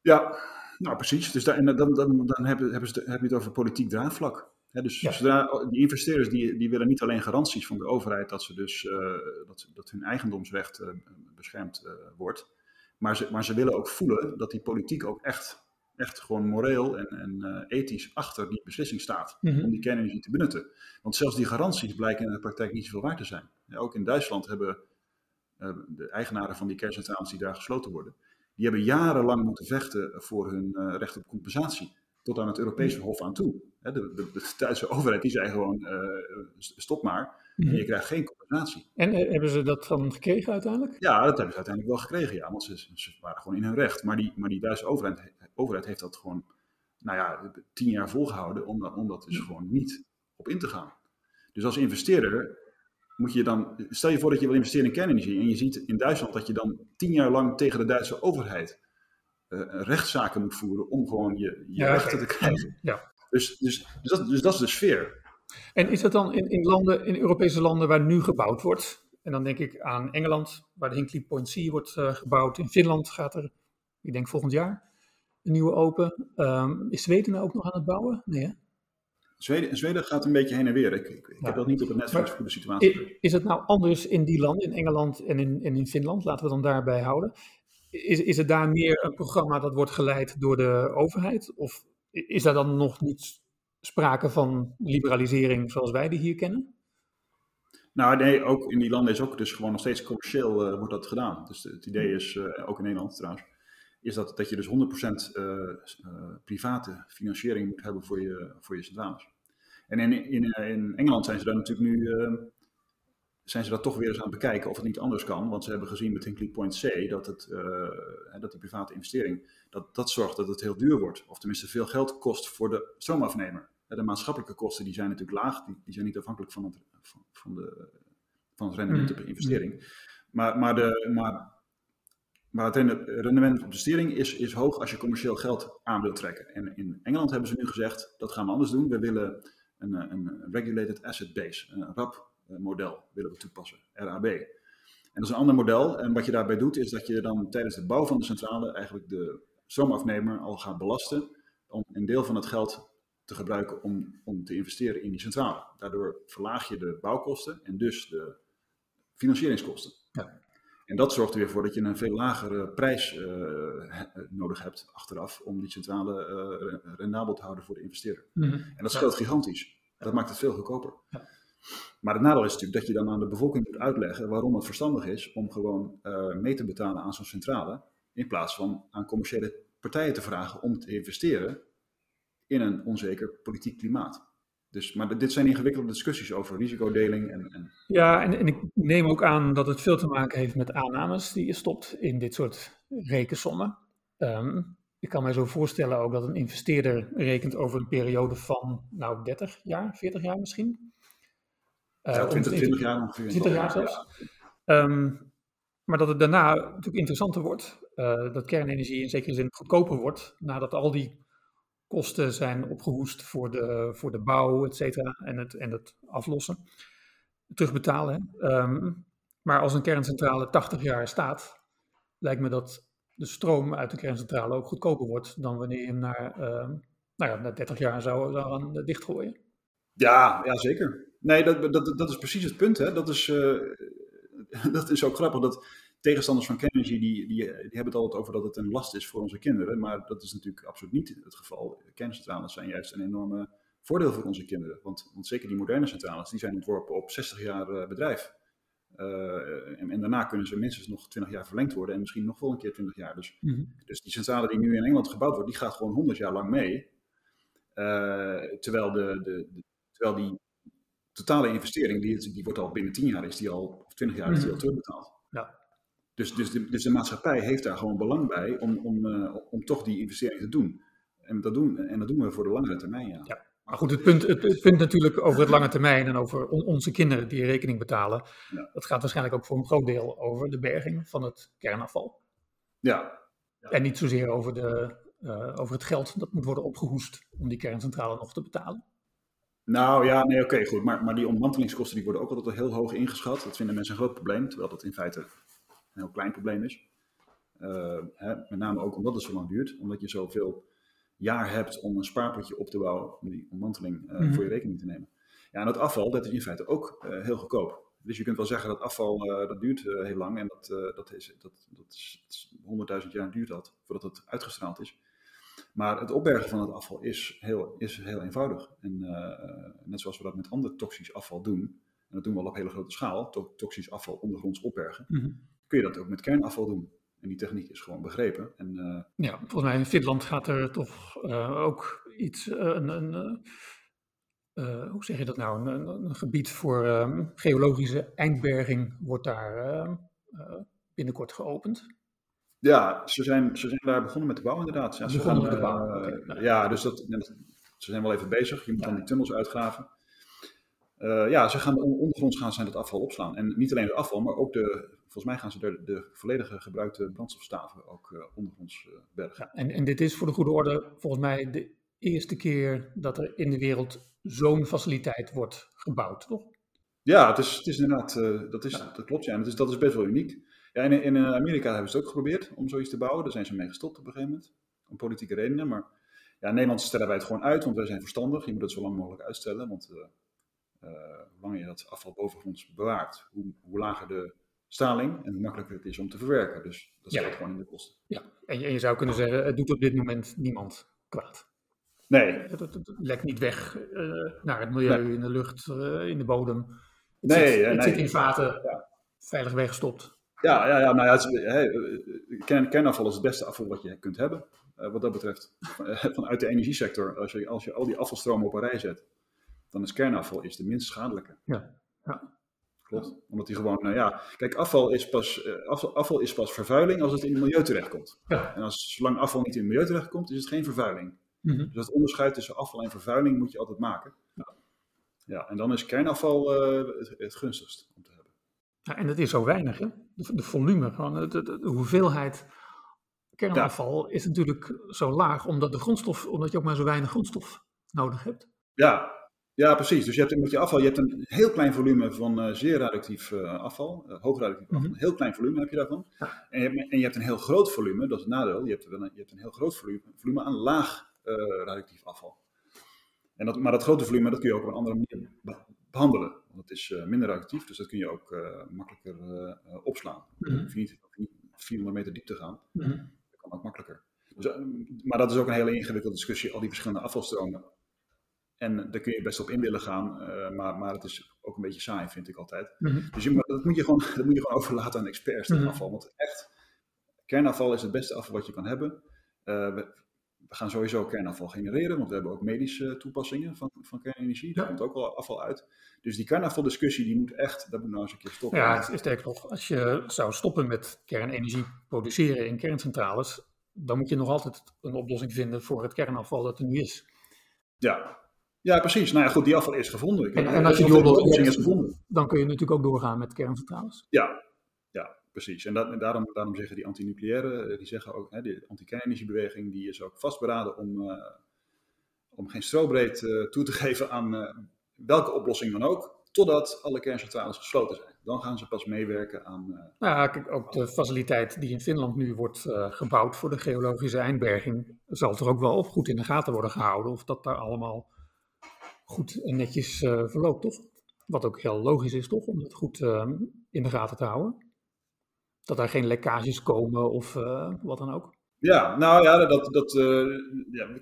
Speaker 1: Ja, nou precies. Dus daar, en dan, dan, dan hebben, hebben ze, heb je het over politiek draagvlak. dus ja. zodra, die investeerders die, die willen niet alleen garanties van de overheid dat, ze dus, uh, dat, dat hun eigendomsrecht uh, beschermd uh, wordt. Maar ze, maar ze willen ook voelen dat die politiek ook echt, echt gewoon moreel en, en ethisch achter die beslissing staat. Mhm. Om die kernenergie te benutten. Want zelfs die garanties blijken in de praktijk niet zoveel waard te zijn. ook in Duitsland hebben de eigenaren van die kerncentrales die daar gesloten worden die hebben jarenlang moeten vechten voor hun uh, recht op compensatie. Tot aan het Europese Hof aan toe. de, de, de, Duitse [LAUGHS] overheid die zei gewoon: uh, stop maar. En mhm. je krijgt geen compensatie.
Speaker 2: En eh, hebben ze dat dan gekregen uiteindelijk?
Speaker 1: Ja, dat hebben ze uiteindelijk wel gekregen, ja. Want ze, ze waren gewoon in hun recht. Maar die, maar die Duitse overheid, overheid heeft dat gewoon, nou ja, tien jaar volgehouden om, om dat dus mhm. gewoon niet op in te gaan. Dus als investeerder moet je dan, stel je voor dat je wil investeren in kernenergie en je ziet in Duitsland dat je dan tien jaar lang tegen de Duitse overheid uh, rechtszaken moet voeren om gewoon je, je rechten te krijgen.
Speaker 2: Ja.
Speaker 1: Dus, dus, dus, dat, dus dat is de sfeer.
Speaker 2: En is dat dan in, in, landen, in Europese landen waar nu gebouwd wordt? En dan denk ik aan Engeland, waar de Hinkley Point C wordt uh, gebouwd. In Finland gaat er, ik denk volgend jaar, een nieuwe open. Um, is Zweden nou ook nog aan het bouwen? Nee, hè?
Speaker 1: Zweden, Zweden gaat een beetje heen en weer. Ik, ik, heb dat niet op het netvlies voor de situatie.
Speaker 2: Is, het nou anders in die landen, in Engeland en in, en in Finland? Laten we dan daarbij houden. Is, is het daar meer een programma dat wordt geleid door de overheid? Of is daar dan nog niet sprake van liberalisering zoals wij die hier kennen?
Speaker 1: Nou nee, ook in die landen is ook dus gewoon nog steeds commercieel uh, wordt dat gedaan. Dus het idee is, uh, ook in Nederland trouwens, is dat, dat je dus 100% uh, uh, private financiering moet hebben voor je, voor je centrales. En in, in, in Engeland zijn ze daar natuurlijk nu uh, zijn ze dat toch weer eens aan het bekijken of het niet anders kan. Want ze hebben gezien met Hinkley Point C dat, het, uh, dat die private investering, dat, dat zorgt dat het heel duur wordt. Of tenminste veel geld kost voor de stroomafnemer. De maatschappelijke kosten die zijn natuurlijk laag, die, die zijn niet afhankelijk van het, van, van de, van het rendement op de investering. Maar, maar, de, maar maar het rendement op de stering is, is hoog als je commercieel geld aan wilt trekken. En in Engeland hebben ze nu gezegd, dat gaan we anders doen. We willen een, een Regulated Asset Base, een RAB-model willen we toepassen, RAB. En dat is een ander model. En wat je daarbij doet, is dat je dan tijdens de bouw van de centrale eigenlijk de stroomafnemer al gaat belasten om een deel van het geld te gebruiken om, om te investeren in die centrale. Daardoor verlaag je de bouwkosten en dus de financieringskosten. Ja. En dat zorgt er weer voor dat je een veel lagere prijs uh, nodig hebt achteraf om die centrale uh, rendabel te houden voor de investeerder. Mhm. En dat scheelt gigantisch. Dat maakt het veel goedkoper. Ja. Maar het nadeel is natuurlijk dat je dan aan de bevolking moet uitleggen waarom het verstandig is om gewoon mee te betalen aan zo'n centrale, in plaats van aan commerciële partijen te vragen om te investeren in een onzeker politiek klimaat. Dus, maar dit zijn ingewikkelde discussies over risicodeling. En, en...
Speaker 2: Ja, en, en, ik neem ook aan dat het veel te maken heeft met aannames die je stopt in dit soort rekensommen. Ehm, ik kan mij zo voorstellen ook dat een investeerder rekent over een periode van, nou, 30 jaar, 40 jaar misschien.
Speaker 1: Uh, ja, 20, 20 jaar ongeveer.
Speaker 2: 20 jaar zelfs. Ehm, maar dat het daarna natuurlijk interessanter wordt. Uh, dat kernenergie in zekere zin goedkoper wordt, nadat al die kosten zijn opgehoest voor de, voor de bouw, et cetera, en het, en het aflossen, terugbetalen. Um, maar als een kerncentrale 80 jaar staat, lijkt me dat de stroom uit de kerncentrale ook goedkoper wordt dan wanneer je hem na, uh, nou ja, na 30 jaar zou, zou gaan eh, dichtgooien.
Speaker 1: Ja, ja, zeker. Nee, dat, dat, dat is precies het punt. Hè. Dat, is, uh, [LAUGHS] dat is ook grappig. Dat tegenstanders van kernenergie die, die, die hebben het altijd over dat het een last is voor onze kinderen. Maar dat is natuurlijk absoluut niet het geval. Kerncentrales zijn juist een enorme voordeel voor onze kinderen. Want, want zeker die moderne centrales, die zijn ontworpen op 60 jaar uh, bedrijf. Uh, en, en, daarna kunnen ze minstens nog 20 jaar verlengd worden en misschien nog wel een keer 20 jaar. Dus, mm -hmm. dus die centrale die nu in Engeland gebouwd wordt, die gaat gewoon 100 jaar lang mee. Uh, terwijl, de, de, de, terwijl die totale investering, die, die wordt al binnen 10 jaar, is die al, of 20 jaar, is die al terugbetaald. Dus, dus, de, dus de maatschappij heeft daar gewoon belang bij om, om, uh, om toch die investering te doen. En dat doen, en dat doen we voor de langere termijn, ja.
Speaker 2: ja. Maar goed, het punt, het, het, punt natuurlijk over het lange termijn en over on, onze kinderen die rekening betalen, ja. dat gaat waarschijnlijk ook voor een groot deel over de berging van het kernafval.
Speaker 1: Ja.
Speaker 2: ja. En niet zozeer over, de, uh, over het geld dat moet worden opgehoest om die kerncentrale nog te betalen.
Speaker 1: Nou ja, nee, oké, okay, goed. Maar, maar die ontmantelingskosten die worden ook altijd heel hoog ingeschat. Dat vinden mensen een groot probleem, terwijl dat in feite een heel klein probleem is. Uh, hè, met name ook omdat het zo lang duurt, omdat je zoveel jaar hebt om een spaarpotje op te bouwen om die ontmanteling uh, mm-hmm. voor je rekening te nemen. Ja, en dat afval, dat is in feite ook uh, heel goedkoop. Dus je kunt wel zeggen dat afval, dat duurt heel lang en dat, dat is, dat, dat is 100.000 jaar duurt dat voordat het uitgestraald is. Maar het opbergen van het afval is heel, is heel eenvoudig. En net zoals we dat met ander toxisch afval doen, en dat doen we al op hele grote schaal, to toxisch afval ondergronds opbergen, mm-hmm. Kun je dat ook met kernafval doen. En die techniek is gewoon begrepen. En, uh,
Speaker 2: ja, volgens mij in Finland gaat er toch uh, ook iets, uh, een, een hoe zeg je dat nou, een, een gebied voor ehm, geologische eindberging wordt daar ehm, binnenkort geopend.
Speaker 1: Ja, ze zijn, ze zijn daar begonnen met de bouw inderdaad. Ja,
Speaker 2: ze begonnen gaan, met de bouw. Okay,
Speaker 1: nou. Ja, dus dat, ze zijn wel even bezig. Je moet ja. dan die tunnels uitgraven. Uh, ja, ze gaan ondergronds gaan zijn dat afval opslaan. En niet alleen het afval, maar ook de, volgens mij gaan ze de, de volledige gebruikte brandstofstaven ook uh, ondergronds uh, bergen.
Speaker 2: Ja, en, en dit is voor de goede orde volgens mij de eerste keer dat er in de wereld zo'n faciliteit wordt gebouwd, toch?
Speaker 1: Ja, het is, het is inderdaad, dat, is, ja. dat klopt ja. En het is, dat is best wel uniek. Ja, in, in Amerika hebben ze het ook geprobeerd om zoiets te bouwen. Daar zijn ze mee gestopt op een gegeven moment. Om politieke redenen. Maar ja, in Nederland stellen wij het gewoon uit, want wij zijn verstandig. Je moet het zo lang mogelijk uitstellen, want hoe langer je dat afval bovengronds bewaart, hoe, hoe, lager de staling en hoe makkelijker het is om te verwerken. Dus dat staat ja. gewoon in de kosten.
Speaker 2: Ja, en je, en je, zou kunnen zeggen, het doet op dit moment niemand kwaad.
Speaker 1: Nee.
Speaker 2: Het, het, het lekt niet weg uh, naar het milieu, nee. in de lucht, uh, in de bodem. Het,
Speaker 1: nee,
Speaker 2: zit, het
Speaker 1: nee.
Speaker 2: zit in vaten, ja. veilig weggestopt.
Speaker 1: Ja, ja, ja nou ja, het, hey, kern, kernafval is het beste afval wat je kunt hebben. wat dat betreft, [LAUGHS] vanuit de energiesector, als je, als je al die afvalstromen op een rij zet, dan is kernafval is de minst schadelijke.
Speaker 2: Ja, ja.
Speaker 1: Klopt. Omdat die gewoon, nou ja, kijk, afval is, pas, uh, afval, afval, is pas vervuiling als het in het milieu terechtkomt.
Speaker 2: Ja.
Speaker 1: En als, zolang afval niet in het milieu terechtkomt, is het geen vervuiling.
Speaker 2: Mm -hmm.
Speaker 1: Dus dat onderscheid tussen afval en vervuiling moet je altijd maken.
Speaker 2: Ja,
Speaker 1: ja en dan is kernafval uh, het, het, gunstigst om te hebben.
Speaker 2: Ja, en dat is zo weinig, hè? De, de volume, gewoon de, de, de, hoeveelheid kernafval is natuurlijk zo laag, omdat, de grondstof, omdat je ook maar zo weinig grondstof nodig hebt.
Speaker 1: Ja, ja, precies. Dus je hebt met je afval, je hebt een heel klein volume van uh, zeer radioactief uh, afval, uh, hoog radioactief afval. Mm -hmm. Een heel klein volume heb je daarvan. En, je hebt, en, je hebt, een heel groot volume, dat is het nadeel, je hebt, een, je hebt een heel groot volume, volume aan laag radioactief afval. En dat, maar dat grote volume, dat kun je ook op een andere manier be behandelen. Want het is minder radioactief, dus dat kun je ook makkelijker opslaan.
Speaker 2: Mhm.
Speaker 1: Mm -hmm. Je niet, niet 400 meter diep te gaan,
Speaker 2: mm -hmm.
Speaker 1: dat kan ook makkelijker. Dus, maar dat is ook een hele ingewikkelde discussie, al die verschillende afvalstromen. En daar kun je best op in willen gaan, uh, maar, maar het is ook een beetje saai, vind ik altijd.
Speaker 2: Mm -hmm.
Speaker 1: Dus je, dat, moet je gewoon, [LAUGHS] dat moet je gewoon overlaten aan experts, dat
Speaker 2: Mhm.
Speaker 1: afval. Want echt, kernafval is het beste afval wat je kan hebben. Uh, we, we, gaan sowieso kernafval genereren, want we hebben ook medische toepassingen van, van kernenergie. Daar
Speaker 2: Ja.
Speaker 1: komt ook wel afval uit. Dus die kernafvaldiscussie, die moet echt, dat moet nou eens een keer stoppen.
Speaker 2: Ja, het is sterker nog, als je zou stoppen met kernenergie produceren in kerncentrales, dan moet je nog altijd een oplossing vinden voor het kernafval dat er nu is.
Speaker 1: Ja, ja, precies. Nou ja, goed, die afval is gevonden. Ik
Speaker 2: En, en als je die oplossing
Speaker 1: is gevonden.
Speaker 2: dan kun je natuurlijk ook doorgaan met kerncentrales.
Speaker 1: Ja, ja, precies. En, dat, en daarom, daarom zeggen die anti-nucleaire, eh, die zeggen ook, hè, de anti-kernenergiebeweging, die is ook vastberaden om, uh, om geen strobreed uh, toe te [LAUGHS] geven aan uh, welke oplossing dan ook, totdat alle kerncentrales gesloten zijn. Dan gaan ze pas meewerken aan.
Speaker 2: Nou ja, kijk, ook de faciliteit die in Finland nu wordt gebouwd voor de geologische eindberging, zal er ook wel op goed in de gaten worden gehouden of dat daar allemaal goed en netjes uh, verloopt, toch? Wat ook heel logisch is, toch? Om dat goed uh, in de gaten te houden. dat er geen lekkages komen of wat dan ook?
Speaker 1: Ja, nou ja, dat, dat, ja,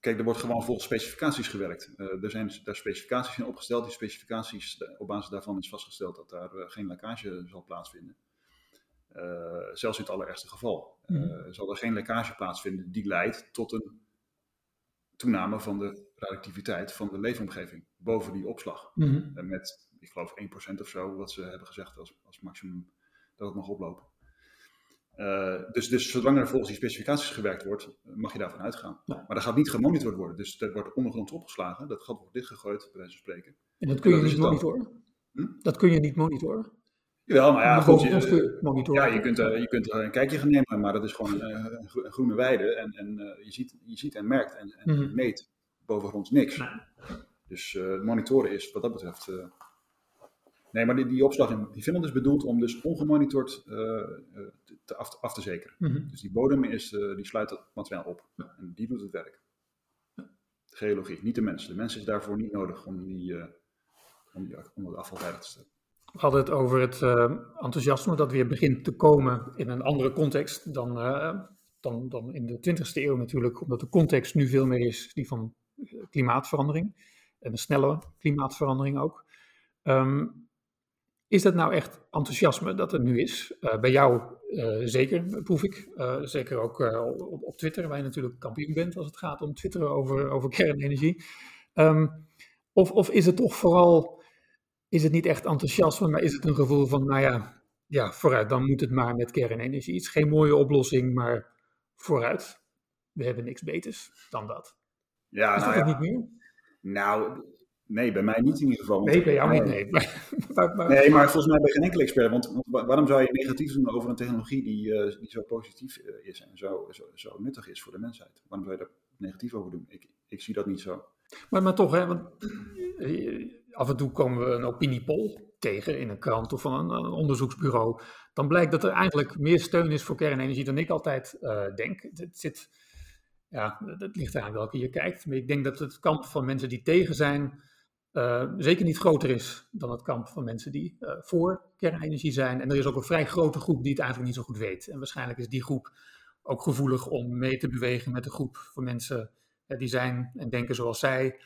Speaker 1: kijk, er wordt gewoon volgens specificaties gewerkt. er zijn daar specificaties in opgesteld. Die specificaties, op basis daarvan is vastgesteld dat daar geen lekkage zal plaatsvinden. zelfs in het allerergste geval. Mm. zal er geen lekkage plaatsvinden die leidt tot een toename van de radioactiviteit van de leefomgeving boven die opslag. Mm Met, ik geloof, 1% of zo, wat ze hebben gezegd als, als maximum dat het mag oplopen. Uh, dus, dus zolang er volgens die specificaties gewerkt wordt, mag je daarvan uitgaan. Maar dat gaat niet gemonitord worden. Dus er wordt ondergrond opgeslagen, dat gat wordt dichtgegooid, bij wijze van spreken.
Speaker 2: En dat kun je niet monitoren? Hm? Dat kun je niet monitoren?
Speaker 1: Jawel, maar ja, goed, je, ja, je kunt, uh, je kunt er een kijkje gaan nemen, maar dat is gewoon uh, een groene weide. En, en je, ziet, je ziet en merkt en, en mm meet bovengronds niks. Nee. Dus monitoren is wat dat betreft. nee, maar die, die opslag in die Finland is bedoeld om dus ongemonitord te af, af, te zekeren. Mm Dus die bodem is, die sluit het materiaal op. Ja. En die doet het werk. Ja. De geologie, niet de mens. De mens is daarvoor niet nodig om, die, om, die, om het afval veilig te stellen.
Speaker 2: We hadden het over het uh, enthousiasme dat weer begint te komen in een andere context dan, uh, dan, dan in de 20e eeuw natuurlijk, omdat de context nu veel meer is die van eh, klimaatverandering en een snelle klimaatverandering ook. Um, is dat nou echt enthousiasme dat er nu is? Uh, bij jou uh, zeker, proef ik. Uh, zeker ook op, op, Twitter, waar je natuurlijk kampioen bent als het gaat om twitteren over, over kernenergie. Um, of, of is het toch vooral is het niet echt enthousiasme, maar is het een gevoel van, nou ja, ja, vooruit, dan moet het maar met kernenergie. Het is geen mooie oplossing, maar vooruit. We hebben niks beters dan dat.
Speaker 1: Ja,
Speaker 2: is
Speaker 1: nou
Speaker 2: ja. niet meer?
Speaker 1: Nou, nee, bij mij niet in ieder geval.
Speaker 2: Nee, bij jou niet, nee. [LAUGHS]
Speaker 1: Maar, nee, maar volgens mij bij geen enkele expert. Want, waarom zou je negatief doen over een technologie die, uh, die zo positief uh, is en zo, zo, zo, nuttig is voor de mensheid? Waarom zou je daar negatief over doen? Ik, ik zie dat niet zo.
Speaker 2: Maar, maar toch, hè, want eh, af en toe komen we een opiniepol tegen in een krant of van een, onderzoeksbureau. Dan blijkt dat er eigenlijk meer steun is voor kernenergie dan ik altijd uh, denk. Het zit, ja, het ligt eraan welke je kijkt. Maar ik denk dat het kamp van mensen die tegen zijn, uh, zeker niet groter is dan het kamp van mensen die uh, voor kernenergie zijn. En er is ook een vrij grote groep die het eigenlijk niet zo goed weet. En waarschijnlijk is die groep ook gevoelig om mee te bewegen met de groep van mensen die zijn en denken zoals zij.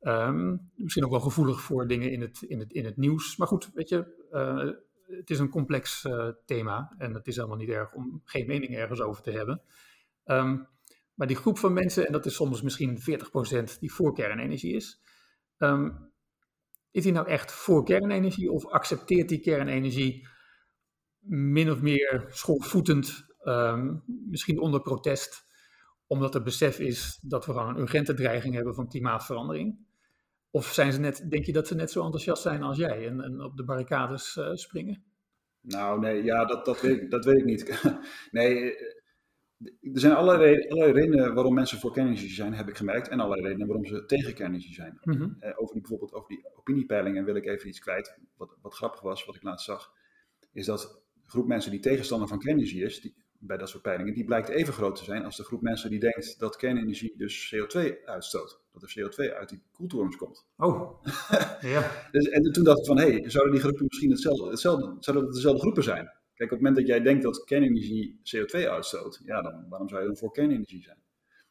Speaker 2: Um, misschien ook wel gevoelig voor dingen in het, in het, in het nieuws. Maar goed, weet je, uh, het is een complex thema en het is helemaal niet erg om geen mening ergens over te hebben. Um, maar die groep van mensen, en dat is soms misschien 40% die voor kernenergie is, um, is die nou echt voor kernenergie of accepteert die kernenergie min of meer schoolvoetend, misschien onder protest, omdat er besef is dat we gewoon een urgente dreiging hebben van klimaatverandering? Of zijn ze net, denk je dat ze net zo enthousiast zijn als jij en, en op de barricades uh, springen?
Speaker 1: Nou, nee, ja, dat, dat, dat weet ik niet. [LAUGHS] nee, eh, er zijn allerlei, allerlei redenen waarom mensen voor kernenergie zijn, heb ik gemerkt. En allerlei redenen waarom ze tegen kernenergie zijn. Mm -hmm. over die, bijvoorbeeld over die opiniepeilingen wil ik even iets kwijt. Wat, wat grappig was, wat ik laatst zag, is dat de groep mensen die tegenstander van kernenergie is, die, bij dat soort peilingen, die blijkt even groot te zijn als de groep mensen die denkt dat kernenergie dus CO2 uitstoot. Dat er CO2 uit die koeltorens komt.
Speaker 2: Oh, [LAUGHS] ja.
Speaker 1: dus, en toen dacht ik van, hé, hey, zouden die groepen misschien hetzelfde, hetzelfde, zouden dat dezelfde groepen zijn? Kijk, op het moment dat jij denkt dat kernenergie CO2 uitstoot, ja, dan waarom zou je dan voor kernenergie zijn?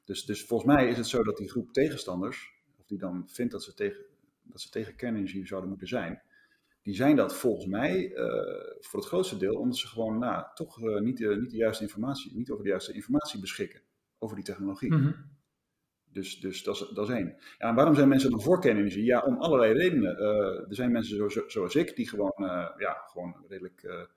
Speaker 1: Dus, dus volgens mij is het zo dat die groep tegenstanders, of die dan vindt dat ze tegen, dat ze tegen kernenergie zouden moeten zijn, die zijn dat volgens mij uh, voor het grootste deel omdat ze gewoon nou, toch uh, niet, uh, niet de juiste informatie, niet over de juiste informatie beschikken over die technologie. Mm -hmm. Dus, dus dat, is, dat is één. Ja, en waarom zijn mensen dan voor kernenergie? Ja, om allerlei redenen. er zijn mensen zo, zo, zoals ik die gewoon, ja, gewoon redelijk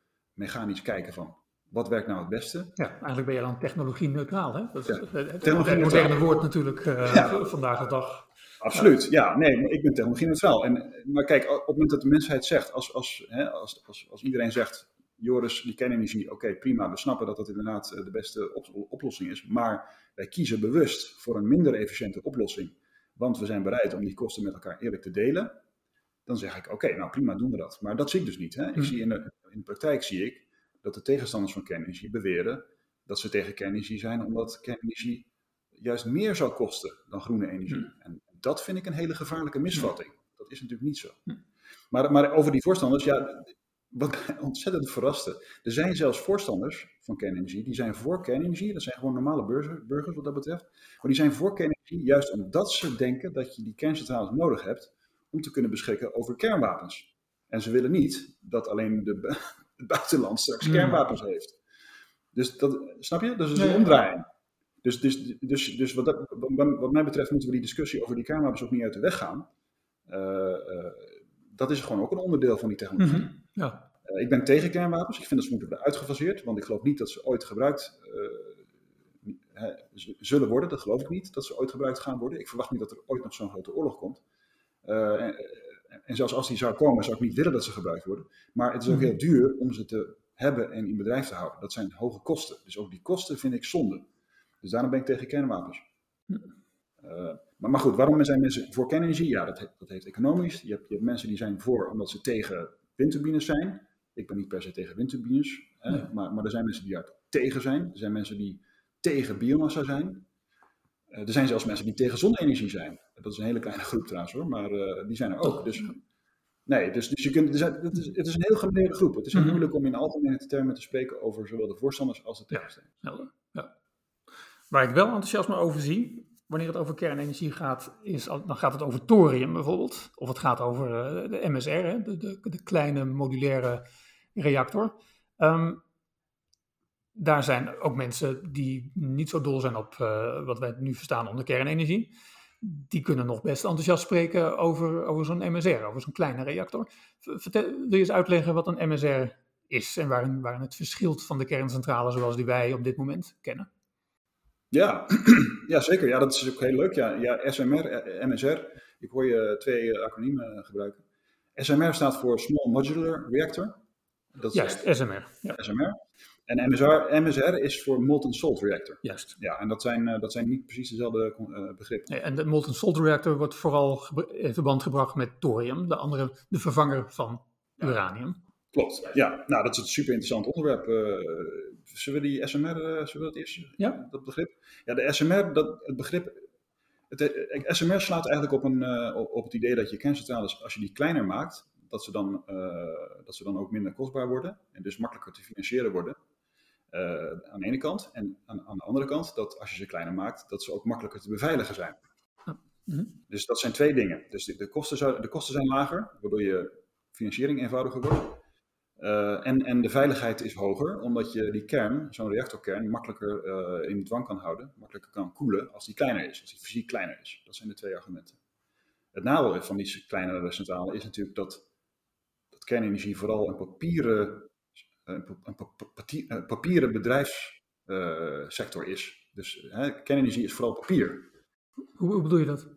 Speaker 1: mechanisch kijken van wat werkt nou het beste?
Speaker 2: Ja, eigenlijk ben je dan technologie neutraal, hè? Dat is ja, het, moderne woord natuurlijk ja. vandaag de dag.
Speaker 1: Absoluut, ja. Nee, ik ben technologie neutraal. En, maar kijk, op het moment dat de mensheid zegt, als, als, hè, als, als, als iedereen zegt, Joris, die kernenergie, oké, prima, we snappen dat dat inderdaad eh, de beste op, oplossing is, maar wij kiezen bewust voor een minder efficiënte oplossing, want we zijn bereid om die kosten met elkaar eerlijk te delen, dan zeg ik, oké, nou prima, doen we dat. Maar dat zie ik dus niet. Hè? Ik hm. zie in, de, in de praktijk zie ik dat de tegenstanders van kernenergie beweren dat ze tegen kernenergie zijn, omdat kernenergie juist meer zou kosten dan groene energie. Hm. En dat vind ik een hele gevaarlijke misvatting. Dat is natuurlijk niet zo. Hm. Maar, maar over die voorstanders, ja, wat mij [LAUGHS] ontzettend verraste. Er zijn zelfs voorstanders van kernenergie, die zijn voor kernenergie. Dat zijn gewoon normale burgers wat dat betreft. Maar die zijn voor kernenergie juist omdat ze denken dat je die kerncentrales nodig hebt om te kunnen beschikken over kernwapens. En ze willen niet dat alleen de, [LAUGHS] het buitenland straks hmm. kernwapens heeft. Dus dat, snap je? Dat is een omdraaiing. Dus, dus, dus, dus wat, dat, wat, mij betreft moeten we die discussie over die kernwapens ook niet uit de weg gaan. Uh, dat is gewoon ook een onderdeel van die technologie. Mhm. ja. Uh, ik ben tegen kernwapens. Ik vind dat ze moeten worden uitgefaseerd. Want ik geloof niet dat ze ooit gebruikt zullen worden. Dat geloof ik niet, dat ze ooit gebruikt gaan worden. Ik verwacht niet dat er ooit nog zo'n grote oorlog komt. En, zelfs als die zou komen, zou ik niet willen dat ze gebruikt worden. Maar het is ook mhm. heel duur om ze te hebben en in bedrijf te houden. Dat zijn hoge kosten. Dus ook die kosten vind ik zonde. Dus daarom ben ik tegen kernwapens. Uh, maar, maar, goed, waarom zijn mensen voor kernenergie? Ja, dat, dat heeft economisch. Je hebt, je hebt, mensen die zijn voor omdat ze tegen windturbines zijn. Ik ben niet per se tegen windturbines, hè, maar, maar er zijn mensen die daar tegen zijn. Er zijn mensen die tegen biomassa zijn. Uh, er zijn zelfs mensen die tegen zonne-energie zijn. Dat is een hele kleine groep trouwens hoor, maar uh, die zijn er ook. Dus, nee, dus, dus je kunt, het, is, het is een heel gemene groep. Het is heel mhm. moeilijk om in algemene termen te spreken over zowel de voorstanders als de tegenstanders.
Speaker 2: Ja, ja. Waar ik wel enthousiasme over zie, wanneer het over kernenergie gaat, is, dan gaat het over thorium bijvoorbeeld. Of het gaat over eh, de MSR, hè, de, de, de, kleine modulaire reactor. Um, daar zijn ook mensen die niet zo dol zijn op uh, wat wij nu verstaan onder kernenergie. Die kunnen nog best enthousiast spreken over, over zo'n MSR, over zo'n kleine reactor. Vertel, wil je eens uitleggen wat een MSR is en waarin, waarin het verschilt van de kerncentrale zoals die wij op dit moment kennen?
Speaker 1: Ja, [CLEARS THROAT] ja, zeker. Ja, dat is ook heel leuk. Ja, ja SMR, eh, MSR. Ik hoor je twee eh, acroniemen gebruiken. SMR staat voor Small Modular Reactor.
Speaker 2: Dat Juist, SMR.
Speaker 1: Ja. SMR. En MSR, MSR is voor Molten Salt Reactor.
Speaker 2: Juist.
Speaker 1: Ja, en dat zijn, eh, dat zijn niet precies dezelfde begrippen.
Speaker 2: Nee, en de Molten Salt Reactor wordt vooral in verband gebracht met thorium, de andere, de vervanger van uranium.
Speaker 1: Klopt, ja. Nou, dat is een super interessant onderwerp. zullen we die SMR, zullen we dat eerst, ja? dat begrip? Ja, de SMR, dat, het begrip. Het, eh, SMR slaat eigenlijk op, een, op het idee dat je kerncentrales, als je die kleiner maakt, dat ze, dan, dat ze dan ook minder kostbaar worden en dus makkelijker te financieren worden. Uh, aan de ene kant. En aan, aan, de andere kant, dat als je ze kleiner maakt, dat ze ook makkelijker te beveiligen zijn. Mhm. Dus dat zijn twee dingen. Dus de, de, kosten, zou, de kosten zijn lager, waardoor je financiering eenvoudiger wordt. Uh, en, en de veiligheid is hoger, omdat je die kern, zo'n reactorkern, makkelijker uh, in dwang kan houden, makkelijker kan koelen als die kleiner is, als die fysiek kleiner is. Dat zijn de twee argumenten. Het nadeel van die kleinere centrale is natuurlijk dat, dat kernenergie vooral een papieren, een, een papieren bedrijfssector uh, is. Dus hè, kernenergie is vooral papier.
Speaker 2: Hoe, hoe bedoel je dat?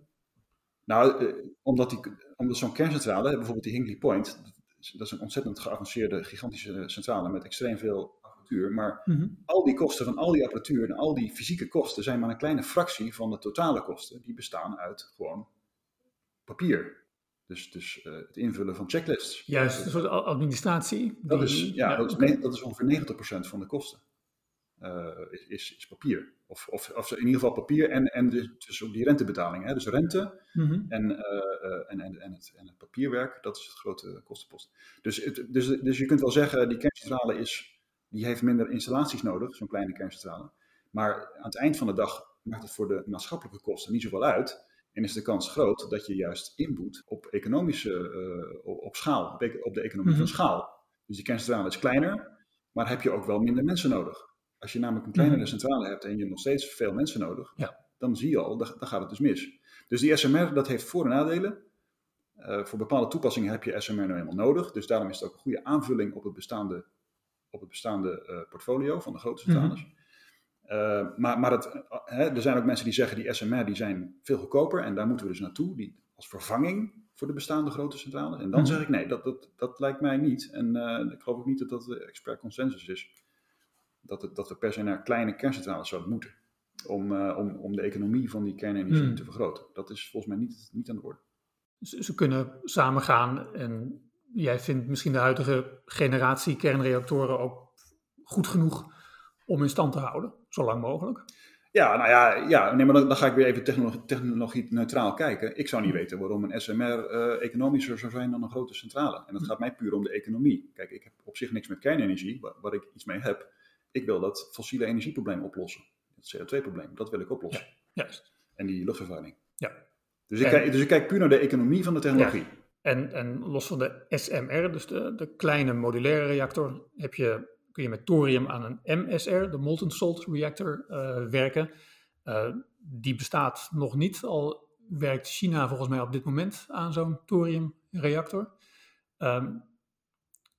Speaker 1: Nou, omdat, die, omdat zo'n kerncentrale, bijvoorbeeld die Hinkley Point, dat is een ontzettend geavanceerde, gigantische centrale met extreem veel apparatuur. Maar mhm. al die kosten van al die apparatuur en al die fysieke kosten zijn maar een kleine fractie van de totale kosten. Die bestaan uit gewoon papier. Dus, dus uh, het invullen van checklists.
Speaker 2: Juist, een soort administratie.
Speaker 1: Dat, is, ja, dat, is, dat is ongeveer 90% van de kosten. Uh, is, is, papier. Of, of, of, in ieder geval papier en, en dus ook die rentebetaling. Hè? Dus rente mhm. en, uh, en, en, en, het, en het papierwerk, dat is het grote kostenpost. Dus, het, dus, dus je kunt wel zeggen, die kerncentrale is, die heeft minder installaties nodig, zo'n kleine kerncentrale. Maar aan het eind van de dag maakt het voor de maatschappelijke kosten niet zoveel uit. En is de kans groot dat je juist inboet op economische, uh, op, schaal, op, de economie van mhm. schaal. Dus die kerncentrale is kleiner, maar heb je ook wel minder mensen nodig. Als je namelijk een kleinere mhm. centrale hebt en je hebt nog steeds veel mensen nodig, ja. dan zie je al, dan, dan, gaat het dus mis. Dus die SMR, dat heeft voor- en nadelen. Uh, voor bepaalde toepassingen heb je SMR nou eenmaal nodig. Dus daarom is het ook een goede aanvulling op het bestaande, op het bestaande uh, portfolio van de grote centrales. Mm uh, maar maar het, hè, er zijn ook mensen die zeggen die SMR die zijn veel goedkoper en daar moeten we dus naartoe. Die, als vervanging voor de bestaande grote centrales. En dan mm zeg ik nee, dat, dat, dat lijkt mij niet. En ik geloof ook niet dat dat de expert consensus is dat, het, dat we per se naar kleine kerncentrales zouden moeten. Om, uh, om, om de economie van die kernenergie hmm. te vergroten. Dat is volgens mij niet, niet aan de orde.
Speaker 2: Ze, ze kunnen samengaan en jij vindt misschien de huidige generatie kernreactoren ook goed genoeg om in stand te houden, zo lang mogelijk?
Speaker 1: Ja, nou ja, ja nee, maar dan, dan ga ik weer even technologie, technologie neutraal kijken. Ik zou niet weten waarom een SMR uh, economischer zou zijn dan een grote centrale. En dat gaat mij puur om de economie. Kijk, ik heb op zich niks met kernenergie, waar, waar ik iets mee heb. Ik wil dat fossiele energieprobleem oplossen. Het CO2-probleem, dat wil ik oplossen.
Speaker 2: Ja, juist.
Speaker 1: En die luchtvervuiling.
Speaker 2: Ja.
Speaker 1: Dus ik, kijk, dus ik kijk puur naar de economie van de technologie. Ja.
Speaker 2: En, en los van de SMR, dus de, de kleine modulaire reactor, heb je, kun je met thorium aan een MSR, de Molten Salt Reactor, uh, werken. Uh, die bestaat nog niet, al werkt China volgens mij op dit moment aan zo'n thoriumreactor. Um,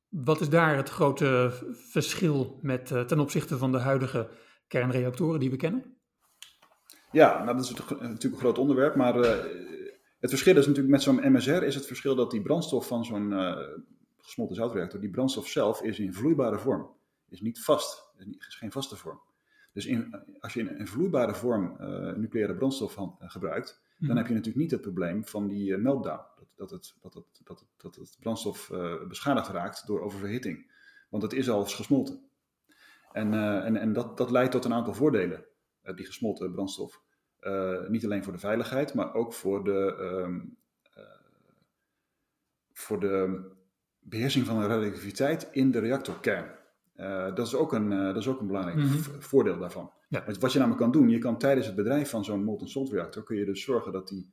Speaker 2: wat is daar het grote verschil met, uh, ten opzichte van de huidige kernreactoren die we kennen?
Speaker 1: Ja, nou, dat is natuurlijk een groot onderwerp, maar het verschil is natuurlijk met zo'n MSR is het verschil dat die brandstof van zo'n gesmolten zoutreactor, die brandstof zelf is in vloeibare vorm, is niet vast, is geen vaste vorm. Dus in, als je in een vloeibare vorm uh, nucleaire brandstof van, gebruikt, dan mhm. heb je natuurlijk niet het probleem van die meltdown, dat, dat, het, dat, het, dat, het, dat het brandstof beschadigd raakt door oververhitting, want het is al gesmolten. En, en, en dat, dat leidt tot een aantal voordelen, die gesmolten brandstof. Niet alleen voor de veiligheid, maar ook voor de, um, uh, voor de beheersing van de radioactiviteit in de reactorkern. Uh, dat, is ook een, dat is ook een belangrijk mm -hmm. voordeel daarvan. Ja. Wat je namelijk kan doen, je kan tijdens het bedrijf van zo'n molten salt reactor, kun je dus zorgen dat die,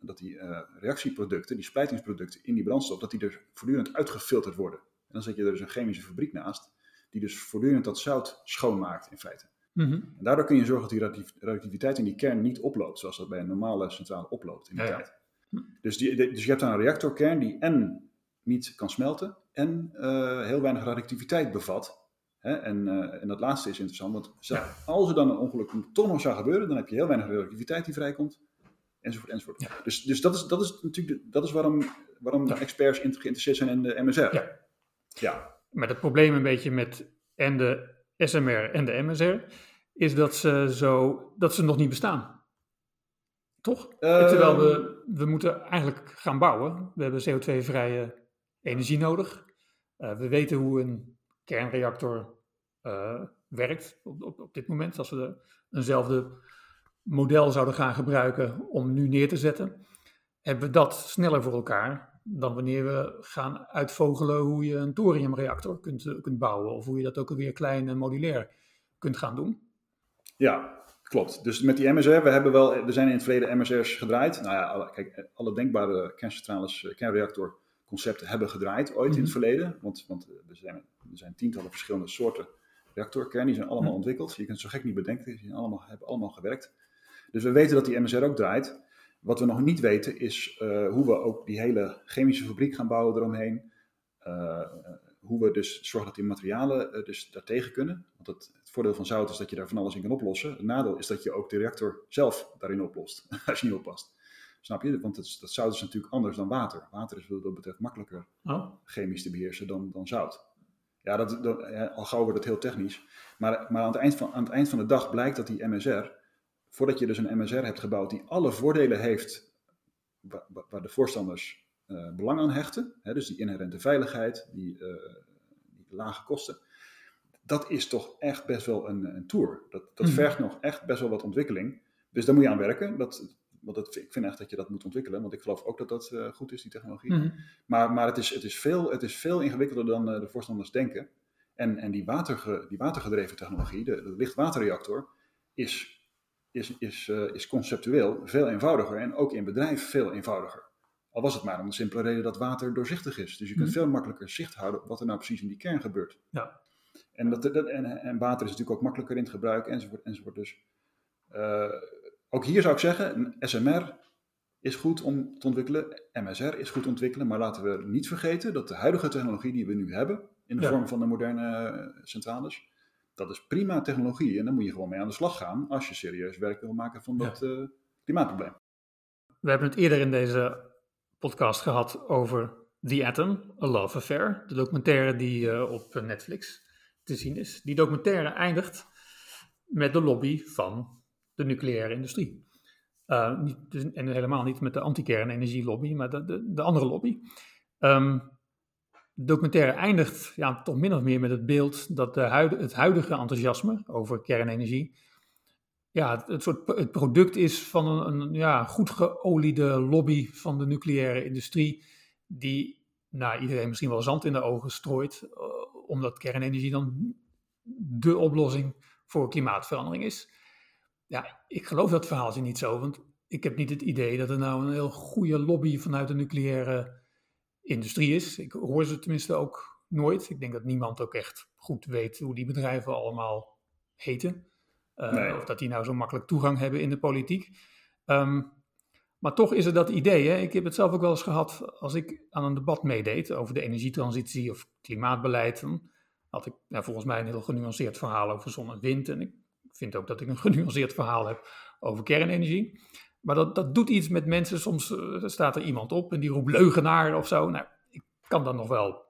Speaker 1: dat die reactieproducten, die splijtingsproducten in die brandstof, dat die er voortdurend uitgefilterd worden. En dan zet je er dus een chemische fabriek naast, die dus voortdurend dat zout schoonmaakt in feite. Mm En daardoor kun je zorgen dat die radioactiviteit in die kern niet oploopt, zoals dat bij een normale centrale oploopt in de tijd. Ja. Dus, die, dus je hebt dan een reactorkern die en niet kan smelten en uh, heel weinig radioactiviteit bevat. Hè? En, uh, en dat laatste is interessant, want ja. als er dan een ongeluk toch nog zou gebeuren, dan heb je heel weinig radioactiviteit die vrijkomt, enzovoort, enzovoort. Ja. Dus, dus dat, is, dat is natuurlijk dat is waarom, waarom experts geïnteresseerd zijn in de MSR.
Speaker 2: Ja. ja. Maar het probleem een beetje met en de SMR en de MSR is dat ze, zo, dat ze nog niet bestaan. Toch? Uh, Terwijl we, we moeten eigenlijk gaan bouwen. We hebben CO2-vrije energie nodig. Uh, we weten hoe een kernreactor uh, werkt op, op, op, dit moment. Als we de, eenzelfde model zouden gaan gebruiken om nu neer te zetten, hebben we dat sneller voor elkaar dan wanneer we gaan uitvogelen hoe je een thoriumreactor kunt, kunt bouwen. Of hoe je dat ook alweer klein en modulair kunt gaan doen.
Speaker 1: Ja, klopt. Dus met die MSR, we, hebben wel, we zijn in het verleden MSR's gedraaid. Nou ja, kijk, alle denkbare kerncentrales, eh, kernreactorconcepten hebben gedraaid ooit in het mhm. verleden. Want, want eh, er, zijn, er zijn tientallen verschillende soorten reactorkern, die zijn allemaal mhm. ontwikkeld. Je kunt het zo gek niet bedenken, die zijn allemaal, hebben allemaal gewerkt. Dus we weten dat die MSR ook draait. Wat we nog niet weten is uh, hoe we ook die hele chemische fabriek gaan bouwen eromheen. Uh, hoe we dus zorgen dat die materialen uh, dus daartegen kunnen. Want het, het, voordeel van zout is dat je daar van alles in kan oplossen. Het nadeel is dat je ook de reactor zelf daarin oplost, [LAUGHS] als je niet oppast. Snap je? Want het, dat zout is natuurlijk anders dan water. Water is wat dat betreft makkelijker oh. chemisch te beheersen dan, dan zout. Ja, dat, dat, al gauw wordt het heel technisch. Maar, maar aan, het eind van, aan het eind van de dag blijkt dat die MSR, voordat je dus een MSR hebt gebouwd die alle voordelen heeft waar, waar de voorstanders uh, belang aan hechten, hè, dus die inherente veiligheid, die, uh, die, lage kosten, dat is toch echt best wel een, een tour. Dat, dat mm. vergt nog echt best wel wat ontwikkeling. Dus daar moet je aan werken. Dat, want dat, ik vind echt dat je dat moet ontwikkelen, want ik geloof ook dat dat uh, goed is, die technologie. Mm. Maar, maar het, is, het, is veel, het is veel ingewikkelder dan de voorstanders denken. En, en die, waterge, die watergedreven technologie, de, de lichtwaterreactor, is, is, is, is conceptueel veel eenvoudiger en ook in bedrijf veel eenvoudiger. Al was het maar om de simpele reden dat water doorzichtig is. Dus je kunt mhm. veel makkelijker zicht houden op wat er nou precies in die kern gebeurt. Ja. En, dat, dat, en, en, water is natuurlijk ook makkelijker in te gebruiken, enzovoort. enzovoort. Dus ook hier zou ik zeggen, SMR is goed om te ontwikkelen, MSR is goed te ontwikkelen, maar laten we niet vergeten dat de huidige technologie die we nu hebben, in de vorm van de moderne centrales, dat is prima technologie en daar moet je gewoon mee aan de slag gaan als je serieus werk wil maken van dat ja. uh, klimaatprobleem.
Speaker 2: We hebben het eerder in deze podcast gehad over The Atom, A Love Affair. De documentaire die uh, op Netflix te zien is. Die documentaire eindigt met de lobby van de nucleaire industrie. Uh, niet, dus, en helemaal niet met de anti-kernenergielobby, maar de, de, de, andere lobby. Um, de documentaire eindigt ja, toch min of meer met het beeld dat de het huidige enthousiasme over kernenergie ja, het, soort, het product is van een, een ja, goed geoliede lobby van de nucleaire industrie, die nou, iedereen misschien wel zand in de ogen strooit, uh, omdat kernenergie dan de oplossing voor klimaatverandering is. Ja, ik geloof dat verhaaltje niet zo, want ik heb niet het idee dat er nou een heel goede lobby vanuit de nucleaire industrie is. Ik hoor ze tenminste ook nooit. Ik denk dat niemand ook echt goed weet hoe die bedrijven allemaal heten. Uh, Of dat die nou zo makkelijk toegang hebben in de politiek. Ehm, maar toch is er dat idee. Hè? Ik heb het zelf ook wel eens gehad als ik aan een debat meedeed over de energietransitie of klimaatbeleid. Dan had ik nou, volgens mij een heel genuanceerd verhaal over zon en wind. En ik vind ook dat ik een [LAUGHS] genuanceerd verhaal heb over kernenergie. Maar dat, dat doet iets met mensen. Soms uh, staat er iemand op en die roept leugenaar of zo. Nou, ik kan daar nog wel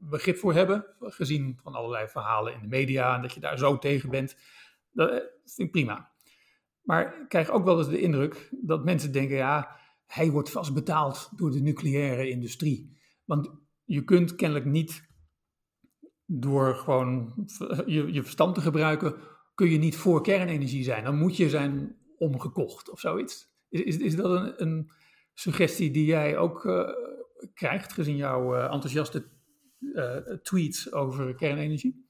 Speaker 2: begrip voor hebben, gezien van allerlei verhalen in de media en dat je daar zo tegen bent. Dat eh, vind ik prima. Maar ik krijg ook wel eens de indruk dat mensen denken, ja, hij wordt vast betaald door de nucleaire industrie. Want je kunt kennelijk niet door gewoon je, je verstand te gebruiken, kun je niet voor kernenergie zijn. Dan moet je zijn omgekocht of zoiets. Is, is, is dat een, een, suggestie die jij ook uh, krijgt, gezien jouw uh, enthousiaste uh, tweets over kernenergie?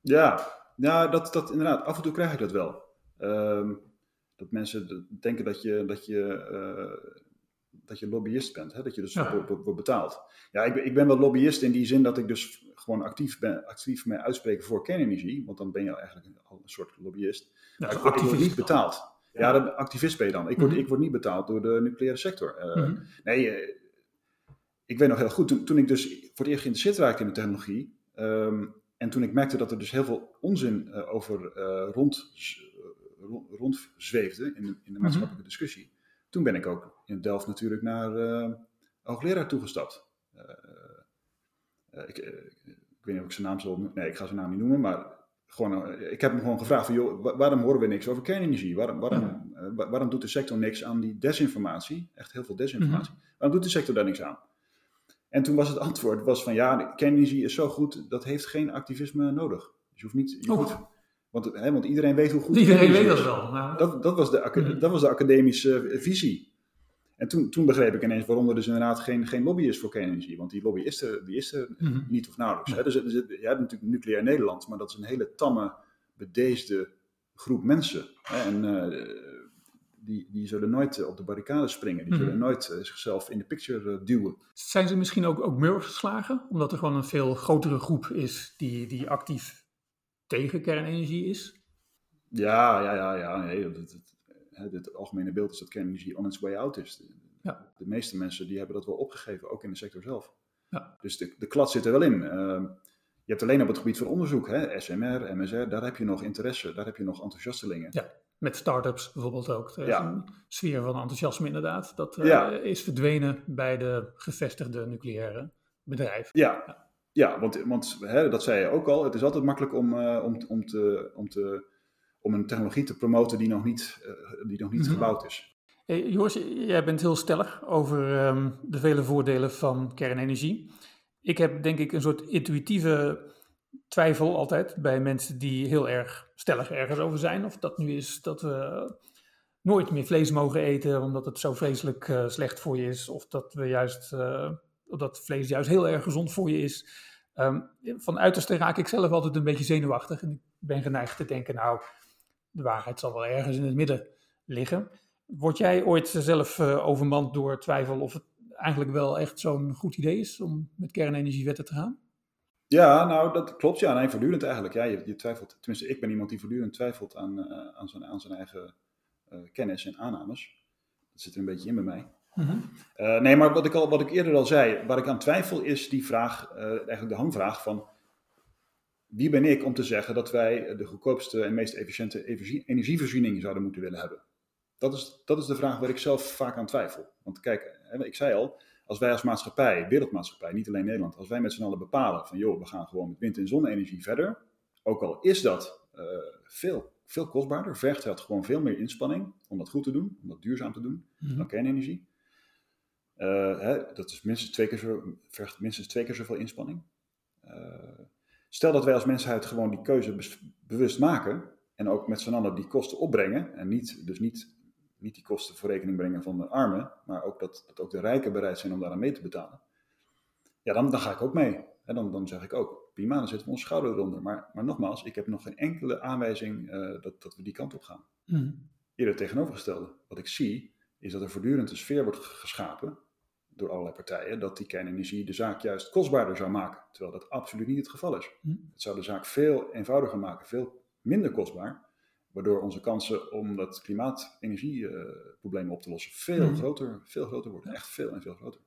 Speaker 1: Ja, ja dat, dat inderdaad. Af en toe krijg ik dat wel. Um, dat mensen denken dat je, dat je, dat je lobbyist bent, hè? dat je dus ja. wordt betaald. Ja, ik ben, ik ben wel lobbyist in die zin dat ik dus gewoon actief ben, actief mij uitspreken voor kernenergie, want dan ben je eigenlijk al een soort lobbyist. Ja, ik, word, niet betaald. Ja, de activist ben je dan. Ik word, mm -hmm. ik word niet betaald door de nucleaire sector. Uh, mm -hmm. Nee, uh, ik weet nog heel goed, toen, toen ik dus voor het eerst geïnteresseerd raakte in de technologie, um, en toen ik merkte dat er dus heel veel onzin uh, over rond, rondzweefde in de, in de maatschappelijke mm -hmm. discussie, toen ben ik ook in Delft natuurlijk naar hoogleraar toegestapt. Ik, ik, weet niet of ik zijn naam zal Nee, ik ga zijn naam niet noemen, maar gewoon, ik heb hem gewoon gevraagd van, joh, waarom horen we niks over kernenergie? Waarom, waarom, ja. waarom doet de sector niks aan die desinformatie? Echt heel veel desinformatie. Mm -hmm. Waarom doet de sector daar niks aan? En toen was het antwoord was van, ja, kernenergie is zo goed, dat heeft geen activisme nodig. Dus je hoeft niet... Je oh. hoeft, want, hè, want iedereen weet hoe goed
Speaker 2: Iedereen weet dat wel. Nou.
Speaker 1: Dat, dat, was de, -hmm. dat was de academische visie. En toen, toen begreep ik ineens waarom er dus inderdaad geen, geen lobby is voor kernenergie. Want die lobby is er, die is er mm -hmm. niet of nauwelijks. Hè? Dus, dus, je hebt natuurlijk nucleair Nederland, maar dat is een hele tamme, bedeesde groep mensen. Hè? En uh, die, die zullen nooit op de barricade springen. Die mm -hmm. zullen nooit uh, zichzelf in de picture uh, duwen.
Speaker 2: Zijn ze misschien ook, ook murf geslagen? Omdat er gewoon een veel grotere groep is die, die actief tegen kernenergie is?
Speaker 1: Ja, ja, ja. ja. Nee, dat, dat, het algemene beeld is dat kernenergie on its way out is. De, ja. de, meeste mensen die hebben dat wel opgegeven, ook in de sector zelf. Ja. Dus de, de klad zit er wel in. Uh, je hebt alleen op het gebied van onderzoek, hè, SMR, MSR, daar heb je nog interesse, daar heb je nog enthousiastelingen.
Speaker 2: Ja, met start-ups bijvoorbeeld ook. Er is ja. een sfeer van enthousiasme inderdaad. Dat uh, ja. is verdwenen bij de gevestigde nucleaire bedrijven.
Speaker 1: Ja, ja. ja want, want hè, dat zei je ook al, het is altijd makkelijk om, uh, om, om, te, om te om een technologie te promoten die nog niet, uh, die nog niet mm -hmm. gebouwd is.
Speaker 2: Hey, Joris, jij bent heel stellig over um, de vele voordelen van kernenergie. Ik heb denk ik een soort intuïtieve twijfel altijd bij mensen die heel erg stellig ergens over zijn. Of dat nu is dat we nooit meer vlees mogen eten omdat het zo vreselijk uh, slecht voor je is. Of dat we juist, uh, dat vlees juist heel erg gezond voor je is. Um, van uiterste raak ik zelf altijd een beetje zenuwachtig. En ik ben geneigd te denken, nou, de waarheid zal wel ergens in het midden liggen. Word jij ooit zelf uh, overmand door twijfel of het eigenlijk wel echt zo'n goed idee is om met kernenergiewetten te gaan?
Speaker 1: Ja, nou dat klopt. Ja, nee, voortdurend eigenlijk. Ja, je, je twijfelt, tenminste, ik ben iemand die voortdurend twijfelt aan, uh, aan, zijn, aan zijn eigen uh, kennis en aannames. Dat zit er een beetje in bij mij. Uh, nee, maar wat ik, al, wat ik eerder al zei, waar ik aan twijfel is die vraag, eigenlijk de hangvraag van wie ben ik om te zeggen dat wij de goedkoopste en meest efficiënte energievoorziening zouden moeten willen hebben? Dat is, dat is de vraag waar ik zelf vaak aan twijfel. Want kijk, ik zei al, als wij als maatschappij, wereldmaatschappij, niet alleen Nederland, als wij met z'n allen bepalen van joh, we gaan gewoon met wind- en zonne-energie verder, ook al is dat uh, veel, veel kostbaarder, vergt het gewoon veel meer inspanning om dat goed te doen, om dat duurzaam te doen, mm-hmm. dan kernenergie. Uh, hè, dat is minstens twee keer zo, vergt minstens twee keer zoveel inspanning. Uh, Stel dat wij als mensheid gewoon die keuze bewust maken, en ook met z'n allen die kosten opbrengen, en niet, dus niet, niet die kosten voor rekening brengen van de armen, maar ook dat, dat ook de rijken bereid zijn om daar aan mee te betalen, ja, dan, dan ga ik ook mee. En dan, dan zeg ik ook, prima, dan zetten we ons schouder eronder. Maar, maar nogmaals, ik heb nog geen enkele aanwijzing uh, dat, dat we die kant op gaan. Mm. Eerder tegenovergestelde. Wat ik zie, is dat er voortdurend een sfeer wordt geschapen door allerlei partijen, dat die kernenergie de zaak juist kostbaarder zou maken. Terwijl dat absoluut niet het geval is. Mm. Het zou de zaak veel eenvoudiger maken, veel minder kostbaar. Waardoor onze kansen om dat klimaatenergieprobleem uh, op te lossen veel, mm. groter, veel groter worden. Echt veel en veel groter.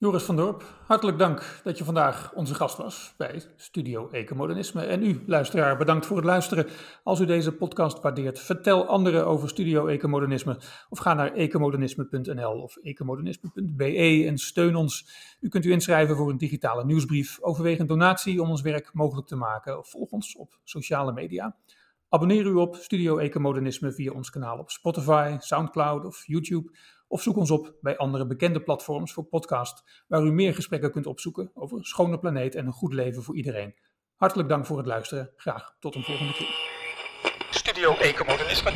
Speaker 2: Joris van Dorp, hartelijk dank dat je vandaag onze gast was bij Studio Ecomodernisme. En u, luisteraar, bedankt voor het luisteren. Als u deze podcast waardeert, vertel anderen over Studio Ecomodernisme of ga naar ecomodernisme.nl of ecomodernisme.be en steun ons. U kunt u inschrijven voor een digitale nieuwsbrief, overweeg een donatie om ons werk mogelijk te maken of volg ons op sociale media. Abonneer u op Studio Ecomodernisme via ons kanaal op Spotify, Soundcloud of YouTube of zoek ons op bij andere bekende platforms voor podcast, waar u meer gesprekken kunt opzoeken over een schone planeet en een goed leven voor iedereen. Hartelijk dank voor het luisteren. Graag tot een volgende keer. Studio Ecomodernisme.